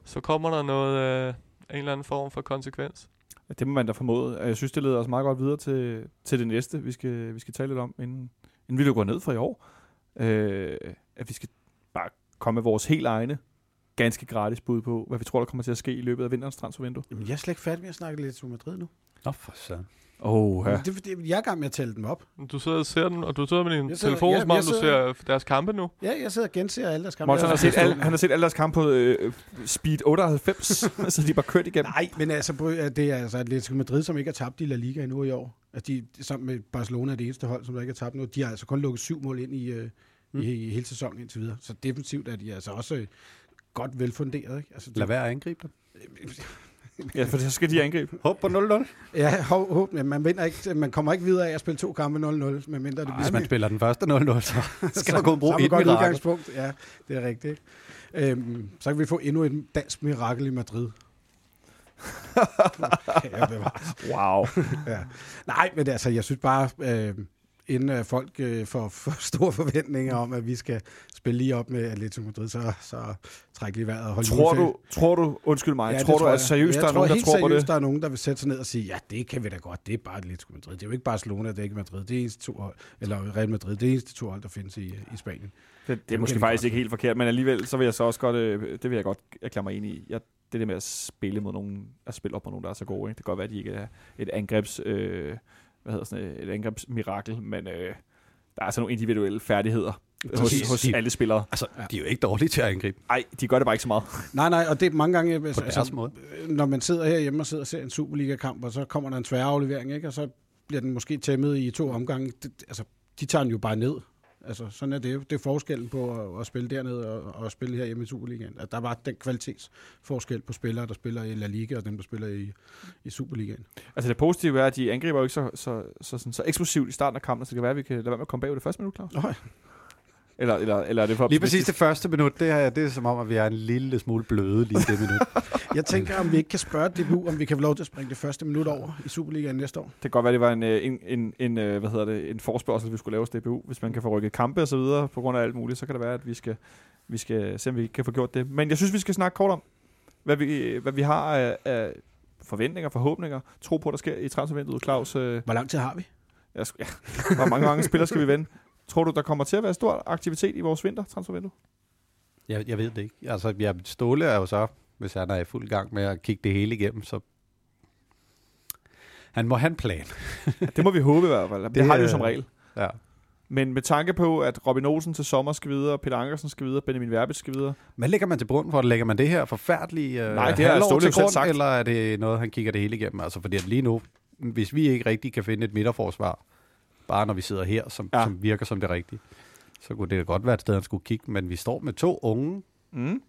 så kommer der noget, uh, en eller anden form for konsekvens. Det må man da formode. Jeg synes, det leder os meget godt videre til, til det næste, vi skal, vi skal tale lidt om, inden, inden vi lukker ned for i år. Øh, at vi skal bare komme med vores helt egne, ganske gratis bud på, hvad vi tror, der kommer til at ske i løbet af vinterens transfervindue. Jamen, jeg er slet ikke færdig med at snakke lidt om Madrid nu. Nå, for så. Oh, Ja. Det er, fordi, jeg er i gang med at tælle dem op. Du sidder og ser den, og du sidder med din Jeg sidder- telefon, ja, som om jeg du sidder- ser deres kampe nu. Ja, jeg sidder og genser alle deres kampe. Morten, han, har set alle, han har set alle deres kampe på øh, speed 98, så de er bare kørt igennem. Nej, men altså, øh, det er altså Atletico Madrid, som ikke har tabt i La Liga endnu i år. Altså, de, sammen med Barcelona er det eneste hold, som der ikke har tabt nu. De har altså kun lukket syv mål ind i, øh, Mm. i, i hele sæsonen indtil videre. Så defensivt er de altså også øh, godt velfunderet. Ikke? Altså, Lad være at angribe dem. Ja, for så skal de angribe. Håb på 0-0. Ja, hov, hov, men man, vinder ikke, man kommer ikke videre af at spille to kampe 0-0, medmindre det bliver Hvis man spiller den første 0-0, så skal der gå brug så har man et godt mirakel. udgangspunkt. Ja, det er rigtigt. Øhm, så kan vi få endnu et dansk mirakel i Madrid. ja. Wow. ja. Nej, men altså, jeg synes bare, øh, inden øh, folk øh, får for store forventninger om, at vi skal spille lige op med Atletico Madrid, så, så træk lige vejret og hold tror, du, tror du, undskyld mig, Ja, det tror du, at seriøst, jeg der er nogen, der tror på seriøst, det? der er nogen, der vil sætte sig ned og sige, ja, det kan vi da godt, det er bare Atletico Madrid. Det er jo ikke Barcelona, det er ikke Madrid, det er eneste to hold, eller Real Madrid, det er eneste to hold, der findes i, i Spanien. Det, det er Det måske faktisk ikke helt forkert, men alligevel, så vil jeg så også godt, øh, det vil jeg godt erklære mig enig i. Jeg, det der med at spille mod nogen, at spille op mod nogen, der er så gode, ikke? det kan godt være, at de ikke er et angrebs, øh, hvad hedder sådan et, et angrebsmirakel, men øh, der er altså nogle individuelle færdigheder hos, hos De- alle spillere. Altså, de er jo ikke dårlige til at angribe Nej, de gør det bare ikke så meget. Nej, nej, og det er mange gange, på altså, deres måde. når man sidder herhjemme og sidder og ser en Superliga-kamp, og så kommer der en svær aflevering, ikke? og så bliver den måske tæmmet i to omgange. Det, altså, de tager den jo bare ned. Altså, sådan er det. Det er forskellen på at, at spille dernede og, og at spille her hjemme i Superligaen. At der var den kvalitetsforskel på spillere, der spiller i La Liga, og dem, der spiller i, i Superligaen. Altså det positive er, at de angriber jo ikke så, så, så, sådan, så eksplosivt i starten af kampen, så det kan være, at vi kan lade være med at komme bagud det første minut, Claus. Nå, Eller, eller, eller er det for Lige præcis det første minut, det er, det er som om, at vi er en lille smule bløde lige det minut. jeg tænker, om vi ikke kan spørge DBU, om vi kan få lov til at springe det første minut over i Superligaen næste år. Det kan godt være, det var en, øh, en, en, en, øh, hvad hedder det, en forspørgsel, vi skulle lave hos DBU. Hvis man kan få rykket kampe og så videre på grund af alt muligt, så kan det være, at vi skal, vi skal se, om vi kan få gjort det. Men jeg synes, vi skal snakke kort om, hvad vi, hvad vi har af, af forventninger, forhåbninger, tro på, der sker i transfervinduet. Claus, øh, Hvor lang tid har vi? jeg, ja, hvor mange gange spillere skal vi vende? Tror du, der kommer til at være stor aktivitet i vores vintertransfervindue? Jeg, jeg ved det ikke. Altså, jeg, Ståle er jo så, hvis han er i fuld gang med at kigge det hele igennem, så han må have en plan. Ja, det må vi håbe i hvert fald. Det, Det, har de jo som regel. Ja. Men med tanke på, at Robin Olsen til sommer skal videre, Peter Ankersen skal videre, Benjamin Verbitz skal videre. Hvad lægger man til grund for? Lægger man det her forfærdelige øh, Nej, det halvår Ståle til grund, sagt. eller er det noget, han kigger det hele igennem? Altså, fordi at lige nu, hvis vi ikke rigtig kan finde et midterforsvar, bare når vi sidder her, som, Ja. ja. som virker som det rigtige, så kunne det da godt være et sted, han skulle kigge. Men vi står med to unge, Mm.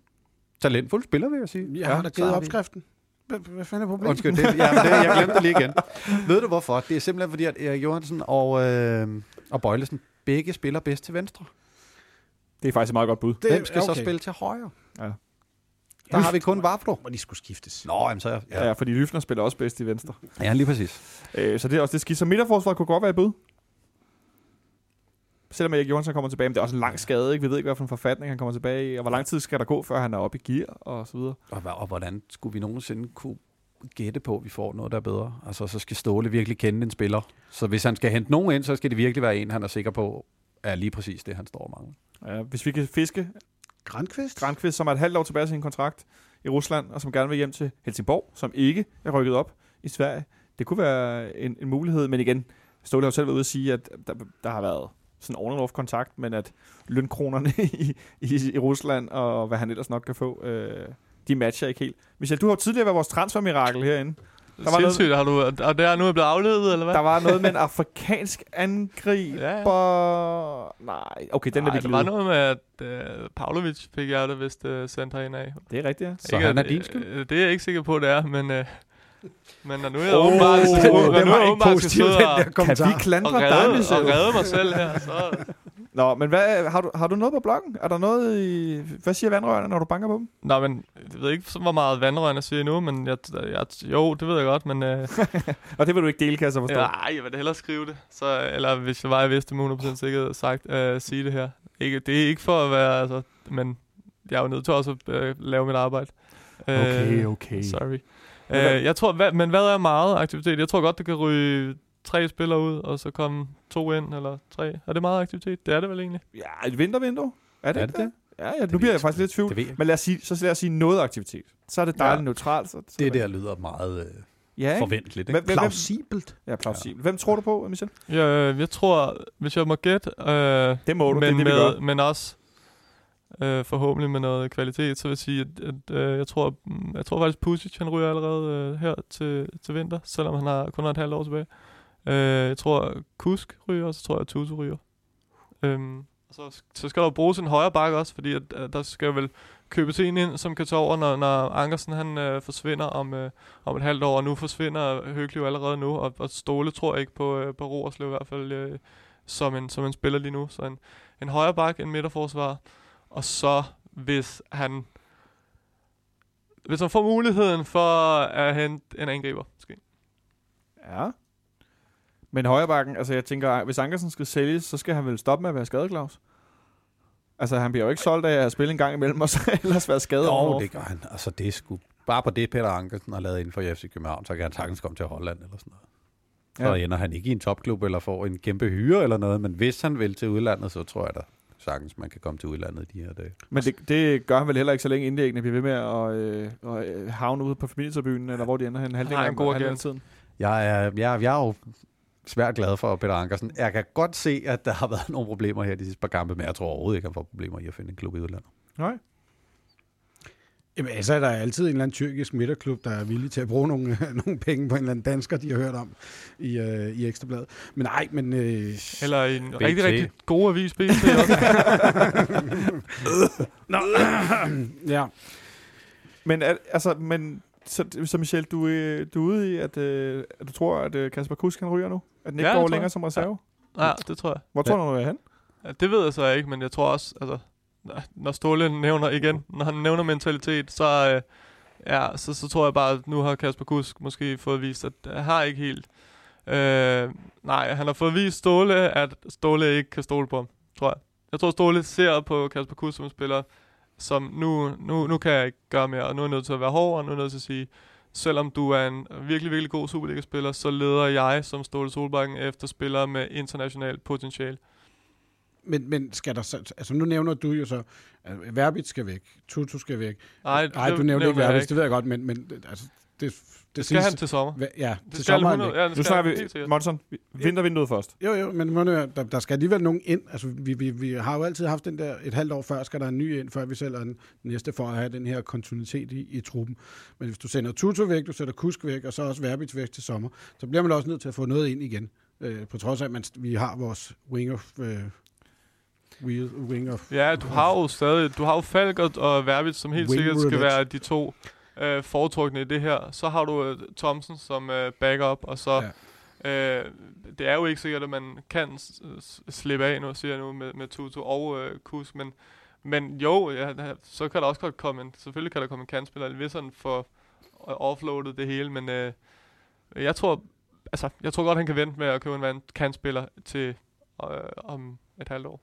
talentfulde spillere, vil jeg sige. Jeg har da så givet opskriften. Hvad, fanden er problemet? Undskyld, det, ja, det, jeg glemte det lige igen. Ved du hvorfor? Det er simpelthen fordi, at Erik Johansen og, øh, og Bøjlesen begge spiller bedst til venstre. Det er faktisk et meget godt bud. Det, Hvem skal okay. så spille til højre? Ja. Der har vi kun Vafro. Hvor de skulle skiftes. Nå, jamen så... Ja, Ja, ja fordi Lyfner spiller også bedst i venstre. ja lige præcis. Øh, så det er også det skidt. Så midterforsvaret kunne godt være et bud. Selvom Erik Johansson kommer tilbage, men det er også en lang skade. Ikke? Vi ved ikke, hvad for en forfatning han kommer tilbage i, og hvor lang tid skal der gå, før han er oppe i gear, og så videre. Og, hvordan skulle vi nogensinde kunne gætte på, at vi får noget, der er bedre? Altså, så skal Ståle virkelig kende en spiller. Så hvis han skal hente nogen ind, så skal det virkelig være en, han er sikker på, er lige præcis det, han står og mangler. Ja, hvis vi kan fiske Grandqvist? Grankvist, som er et halvt år tilbage til sin kontrakt i Rusland, og som gerne vil hjem til Helsingborg, som ikke er rykket op i Sverige. Det kunne være en, en mulighed, men igen, Ståle har jo selv været ude at sige, at der, der har været sådan on kontakt, men at lønkronerne i, i, i Rusland, og hvad han ellers nok kan få, øh, de matcher ikke helt. Michel, du har jo tidligere været vores transfermirakel herinde. Der var var noget- Sindssygt, har du, og det er nu er blevet afledet, eller hvad? Der var noget med en afrikansk angriber. Ja, Nej, okay, den Nej, er vi der var noget med, at uh, Pavlovic fik jeg det, hvis det sendte herind af. Det er rigtigt, ja. Så han er din skyld? øh, Det er jeg ikke sikker på, det er, men... Uh, men når nu er jeg åbenbart, det når nu er åbenbart skal positivt, sidde den og, der Kan vi og, klandre dig, redde, Michel? og redde mig selv her, så... Nå, men hvad, har, du, har du noget på bloggen? Er der noget i... Hvad siger vandrørene, når du banker på dem? Nå, men jeg ved ikke, så hvor meget vandrørene siger nu, men jeg, jeg, jo, det ved jeg godt, men... Uh, Og det vil du ikke dele, kan jeg så forstå. Nej, jeg vil hellere skrive det. Så, eller hvis jeg var, jeg vidste med 100% sikkerhed sagt, uh, sige det her. Ikke, det er ikke for at være, altså, men jeg er jo nødt til også at uh, lave mit arbejde. Uh, Okay, okay. Sorry. Men hvad- Uh, jeg tror, hvad, men hvad er meget aktivitet? Jeg tror godt, det kan ryge tre spillere ud, og så komme to ind, eller tre. Er det meget aktivitet? Det er det vel egentlig? Ja, et vintervindue. Er det, Er det det? Ja, ja, nu bliver jeg faktisk lidt i tvivl. Det. Men lad os sige, så lad os sige noget aktivitet. Så er det dejligt Ja. neutralt. Så, så Det der lyder meget øh, ja, ikke? forventeligt. Ikke? Hvem, Plausibelt. ja, plausibelt. Hvem tror du på, Michel? Jeg, jeg tror, hvis jeg må gætte, uh, Det må du, men, det er det, vi med, gør. men også øh, forhåbentlig med noget kvalitet, så vil jeg sige, at, at øh, jeg, tror, mm, jeg tror faktisk, Pusic han ryger allerede øh, her til, til vinter, selvom han har kun har et halvt år tilbage. Øh, jeg tror, Kusk ryger, og så tror jeg, Tutu ryger. Øhm, så, så skal der bruges en højre bakke også, fordi at, at der skal vel købes en ind, som kan tage over, når, når Ankersen han øh, forsvinder om, øh, om et halvt år, og nu forsvinder Høgli allerede nu, og, og Ståle tror jeg ikke på, øh, på Roerslev i hvert fald, øh, som, en, som en spiller lige nu. Så en, en højre bakke, en midterforsvar, og så hvis han hvis han får muligheden for at hente en angriber, måske. Ja. Men højrebakken, altså jeg tænker, hvis Ankersen skal sælges, så skal han vel stoppe med at være skadet, Claus? Altså, han bliver jo ikke solgt af at spille en gang imellem, og så ellers være skadet Jo, det gør han. Altså, det er sgu... Bare på det, Peter Ankersen har lavet inden for FC København, så kan han sagtens komme til Holland eller sådan noget. Så Ja. ender han ikke i en topklub eller får en kæmpe hyre eller noget, men hvis han vil til udlandet, så tror jeg da sagtens, man kan komme til udlandet i de her dage. Men det, det gør han vel heller ikke, så længe indlæggene bliver ved med at, øh, at øh, havne ude på familietribunen, eller hvor de ender hen halvdelen har af halvdelen tiden. Jeg er, jeg, jeg er jo svært glad for Peter Ankersen. Jeg kan godt se, at der har været nogle problemer her de sidste par kampe, men jeg tror overhovedet ikke, han får problemer i at finde en klub i udlandet. Nej. Jamen, altså er der altid en eller anden tyrkisk midterklub, der er villig til at bruge nogle, nogle penge på en eller anden dansker, de har hørt om i, øh, i Ekstrabladet. Men nej, men... Øh, Eller en BT. rigtig, rigtig god avis, BT også. ja, Men, al- altså, men så, så Michel, du, øh, du er ude i, at, øh, at du tror, at øh, Kasper Kusk han ryger nu? At den ikke Ja, ja, går længere jeg. som reserve? ja, det tror jeg. Hvor tror du, han er hen? Ja, det ved jeg så ikke, men jeg tror også, altså, når Ståle nævner igen, når han nævner mentalitet, så, øh, ja, så, så tror jeg bare, at nu har Kasper Kusk måske fået vist, at han har ikke helt... Øh, nej, han har fået vist Ståle, at Ståle ikke kan stole på ham, tror jeg. Jeg tror, Ståle ser på Kasper Kusk som spiller, som nu, nu, nu kan jeg ikke gøre mere, og nu er jeg nødt til at være hård, og nu er jeg nødt til at sige, selvom du er en virkelig, virkelig god Superliga-spiller, så leder jeg som Ståle Solbakken efter spillere med internationalt potentiale men, men skal der så... Altså, nu nævner du jo så, at Verbit skal væk, Tutu skal væk. Nej, Nej, du nævner ikke Verbit, det ved jeg godt, men, men altså, det, det, Det skal siges- han til sommer. Ja, Det til skal sommer er han 100, væk. ja, det Nu snakker vi. Monson, vi- vintervinduet først. Jo, jo, men må nu der, der skal alligevel nogen ind. Altså, vi, vi, vi har jo altid haft den der, et halvt år før skal der en ny ind, før vi sælger den næste for at have den her kontinuitet i, i truppen. Men hvis du sender Tutu væk, du sætter Kusk væk, og så også Verbit væk til sommer, så bliver man også nødt til at få noget ind igen. Øh, på trods af, at man, vi har vores winger... Øh, wheel, winger Ja, du har jo stadig, du har jo Falk og, og Verbit, som helt sikkert skal være de to øh, foretrukne i det her. Så har du øh, Thompson som øh, backup, og så... Ja. Øh, det er jo ikke sikkert, at man kan slippe af nu, siger jeg nu, med, med Tutu og øh, Kus, men, men jo, ja, så kan der også godt komme en, selvfølgelig kan der komme en kantspiller, hvis han får øh, offloadet det hele, men øh, jeg tror, altså, jeg tror godt, han kan vente med at købe en kantspiller til øh, om et halvt år.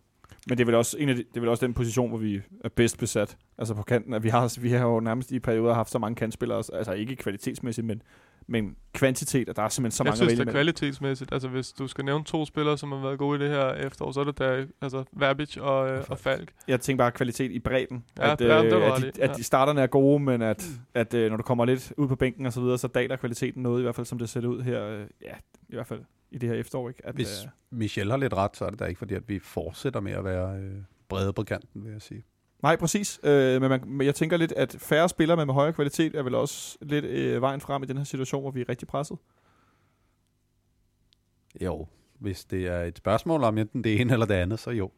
Men det er vel også, en af de, det er vel også den position, hvor vi er bedst besat. Altså på kanten. At vi, har, vi har jo nærmest i perioder haft så mange kantspillere. Altså ikke kvalitetsmæssigt, men, men kvantitet. Og der er simpelthen så jeg mange synes, at det vælge er imellem. kvalitetsmæssigt. Altså, hvis du skal nævne to spillere, som har været gode i det her efterår, så er det der, altså, Verbic og, øh, og Falk. Jeg tænker bare kvalitet i bredden. Ja, at, ja, øh, det var at, de, i, at ja. de starterne er gode, men at, at øh, når du kommer lidt ud på bænken og så videre, så daler kvaliteten noget, i hvert fald som det ser ud her. Øh, ja, i hvert fald i det her efterår. Ikke? At, Hvis øh, Michel har lidt ret, så er det da ikke fordi, at vi fortsætter med at være øh, brede på kanten, vil jeg sige. Nej, præcis. Øh, men, man, men jeg tænker lidt, at færre spillere med, med højere kvalitet er vel også lidt øh, vejen frem i den her situation, hvor vi er rigtig presset. Jo, hvis det er et spørgsmål om enten det ene eller det andet, så jo.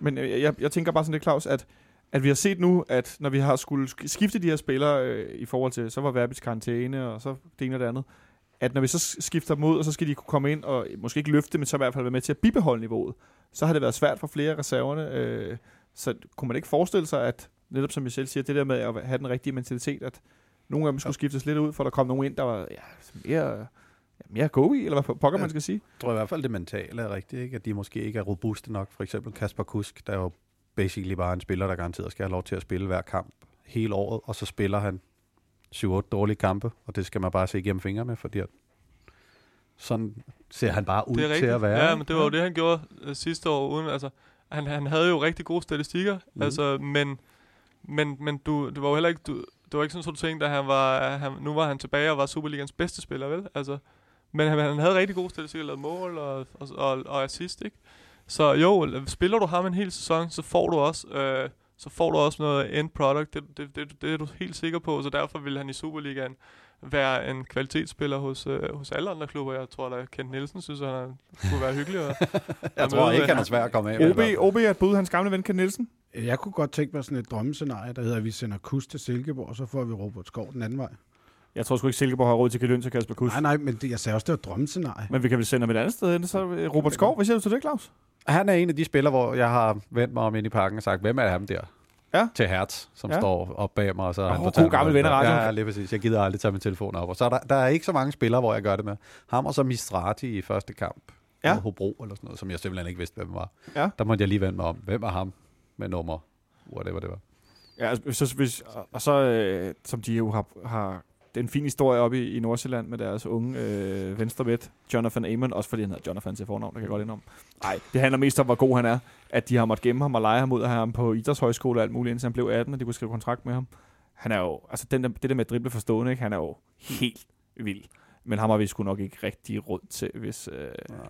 Men øh, jeg, jeg tænker bare sådan lidt, Claus, at, at vi har set nu, at når vi har skulle sk- skifte de her spillere øh, i forhold til, så var Verbis karantæne, og så det ene og det andet, at når vi så skifter ud, og så skal de kunne komme ind og måske ikke løfte, men så i hvert fald være med til at bibeholde niveauet, så har det været svært for flere af reserverne. Øh, så kunne man ikke forestille sig, at netop som Michel siger, det der med at have den rigtige mentalitet, at nogle af dem skulle skiftes lidt ud, for der kom nogen ind, der var ja, mere, ja, mere go i, eller hvad pokker Ja. man skal sige. Jeg tror i hvert fald, det mentale er rigtigt, ikke? at de måske ikke er robuste nok. For eksempel Kasper Kusk, der er jo basically bare en spiller, der garanteret skal have lov til at spille hver kamp hele året, og så spiller han 7-8 dårlige kampe, og det skal man bare se igennem fingre med, fordi at sådan ser han bare ud til at være. Ja, men det var jo det, han gjorde øh, sidste år. Uden, altså, han, han havde jo rigtig gode statistikker, mm. altså, men, men, men du, det var jo heller ikke... Du, det var ikke sådan, at du tænkte, at han var, han, nu var han tilbage og var Superligans bedste spiller, vel? Altså, men han, han havde rigtig gode statistikker, lavede mål og, og, og, og assist, ikke? Så jo, spiller du ham en hel sæson, så får du også øh, så får du også noget end product. Det, det, det, det er du helt sikker på, så derfor vil han i Superligaen være en kvalitetsspiller hos, øh, hos alle andre klubber. Jeg tror, at Kent Nielsen synes, at han kunne være hyggelig. At, Jeg tror ikke, han er svær at komme af OB. OB er et bud, hans gamle ven Ken Nielsen. Jeg kunne godt tænke mig sådan et drømmescenarie, der hedder, at vi sender Kus til Silkeborg, og så får vi Robert Skov den anden vej. Jeg tror sgu ikke, Silkeborg har råd til Kaløn til Kasper Kuss. Nej, nej, men det, jeg sagde også, det var et drømmescenarie. Men vi kan vel sende ham et andet sted hen. Så øh, Robert Skov, hvad siger du til det, Claus? Han er en af de spillere, hvor jeg har vendt mig om ind i parken og sagt, hvem er ham der? Ja. Til Hertz, som Ja. står op bag mig. Og så Åh, han god fortalt mig, gammel hvad- ven af radioen. Ja, ja, lige præcis. Jeg gider aldrig tage min telefon op. Og så er der, der er ikke så mange spillere, hvor jeg gør det med. Ham og så Mistrati i første kamp. Ja. Hobro eller sådan noget, som jeg simpelthen ikke vidste, hvem var. Ja. Der måtte jeg lige vende mig om. Hvem er ham med nummer? Whatever det var. Ja, altså, så, hvis, og- og så, øh, som de jo har, har det er en fin historie oppe i, i Nordsjælland med deres unge øh, venstre midt, Jonathan Amon, også fordi han hedder Jonathan til fornavn, der kan jeg godt indom. Nej, det handler mest om, hvor god han er, at de har måttet gemme ham og lege ham ud af ham på idrætshøjskole og alt muligt, indtil han blev 18, og de kunne skrive kontrakt med ham. Han er jo, altså den der, det der med at drible forstående, ikke? han er jo helt vild. Men ham har vi sgu nok ikke rigtig råd til, hvis øh,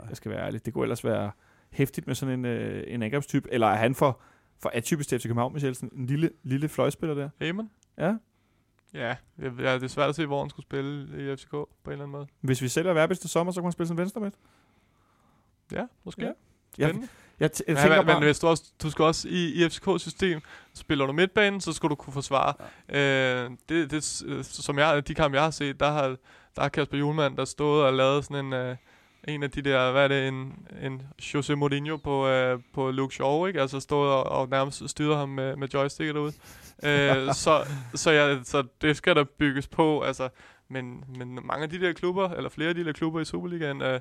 jeg skal være ærlig. Det kunne ellers være hæftigt med sådan en, øh, en angrebstype. Eller er han for, for atypisk til FC København, Michel? Sådan en lille, lille fløjspiller der? Amen? Ja. Ja, jeg, ja, det er svært at se, hvor han skulle spille i FCK på en eller anden måde. Hvis vi sælger Verbis til sommer, så kunne han spille som venstre midt. Ja, måske. Ja. Jeg, Spændende. jeg, jeg Ja, tænker men, bare... men hvis du, også, du skal også i, i FCK-system, spiller du midtbanen, så skal du kunne forsvare. Ja. Øh, det, det, øh, som jeg, de kampe, jeg har set, der har, der har Kasper Julemand, der stået og lavet sådan en, øh, en af de der, hvad er det, en, en Jose Mourinho på, øh, på Luke Shaw, ikke? Altså stået og, og nærmest styret ham med, med joysticket derude. øh, så, så, jeg, så det skal der bygges på, altså, men, men mange af de der klubber, eller flere af de der klubber i Superligaen, øh,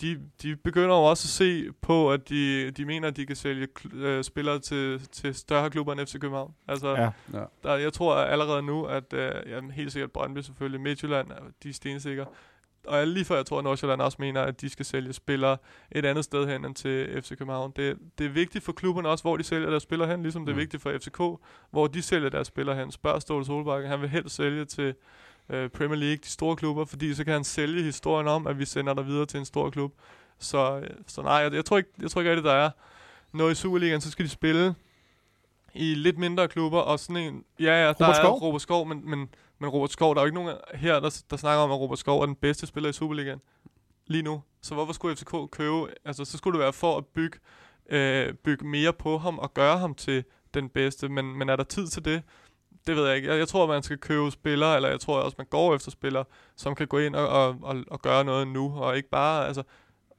de, de begynder jo også at se på, at de, de mener, at de kan sælge kl- øh, spillere til, til større klubber end FC København. Altså, Ja. Ja. der, jeg tror allerede nu, at øh, jamen, helt sikkert Brøndby selvfølgelig, Midtjylland, de er stensikre. Og jeg- lige før jeg tror, at Nordsjælland også mener, at de skal sælge spillere et andet sted hen end til FC København. Det, det er vigtigt for klubberne også, hvor de sælger deres spillere hen, ligesom det er Mm. vigtigt for FCK, hvor de sælger deres spillere hen. Spørg Ståle Solbakken, han vil helst sælge til øh, Premier League, de store klubber, fordi så kan han sælge historien om, at vi sender dig videre til en stor klub. Så, øh, så nej, jeg, jeg, tror ikke, jeg tror ikke rigtig, der er noget i Superligaen, så skal de spille i lidt mindre klubber, og sådan en, ja, ja, der Robert er Skov? Robert Skov, men, men, men Robert Skov, der er jo ikke nogen her, der, der snakker om, at Robert Skov er den bedste spiller i Superligaen lige nu. Så hvorfor skulle FCK købe, altså så skulle det være for at bygge, øh, bygge mere på ham og gøre ham til den bedste, men, men er der tid til det? Det ved jeg ikke. Jeg, jeg tror, man skal købe spillere, eller jeg tror også, man går efter spillere, som kan gå ind og, og, og, og gøre noget nu, og ikke bare, altså,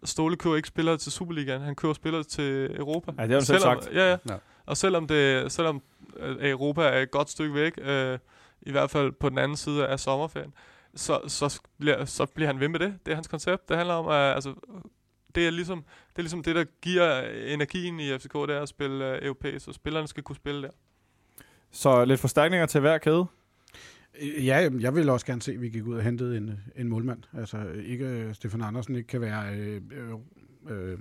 Ståle køber ikke spillere til Superligaen, han køber spillere til Europa. Ja, det har du selv sagt. Ja, ja. Ja. Og selvom, det, selvom øh, Europa er et godt stykke væk, øh, i hvert fald på den anden side af sommerferien, så, så, bliver, så bliver han ved med det. Det er hans koncept. Det handler om, at altså, det er ligesom det, er ligesom det der giver energien i FCK, det er at spille øh, europæisk, og spillerne skal kunne spille der. Så lidt forstærkninger til hver kæde. Øh, Ja, jeg vil også gerne se, at vi gik ud og hentede en, en målmand. Altså ikke øh, Stefan Andersen ikke kan være øh, øh, øh,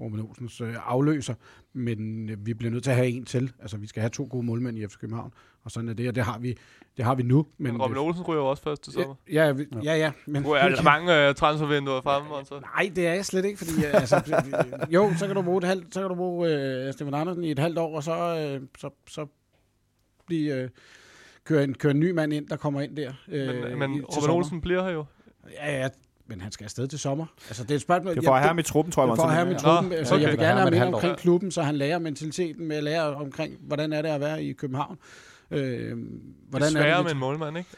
Roman Olsens øh, afløser, men øh, vi bliver nødt til at have en til. Altså vi skal have to gode målmænd i FC København, og sådan er det, og det har vi, det har vi nu. Men, men Robin øh, Olsen ryger jo også først til sommer. Ja, ja, ja, ja, men... Nu er der mange øh, transfervinduer fremme, og så... Nej, det er jeg slet ikke, fordi øh, altså, jo, så kan du bruge, et halvt, så kan du bruge øh, Stefan Andersen i et halvt år, og så, øh, så, så blive, øh, køre, en, køre en ny mand ind, der kommer ind der. Øh, Men, i- men til Robin sommer. Olsen bliver her jo. Ja, ja, men han skal afsted til sommer. Altså, det er et spørgsmål. Det for at have ham i truppen, tror jeg, det have ham i truppen. Nå, Altså, okay. jeg vil er gerne ham have år. omkring klubben, så han lærer mentaliteten med at lære omkring, hvordan er det at være i København. Øh, Hvordan det er sværere er med det, en målmand, ikke?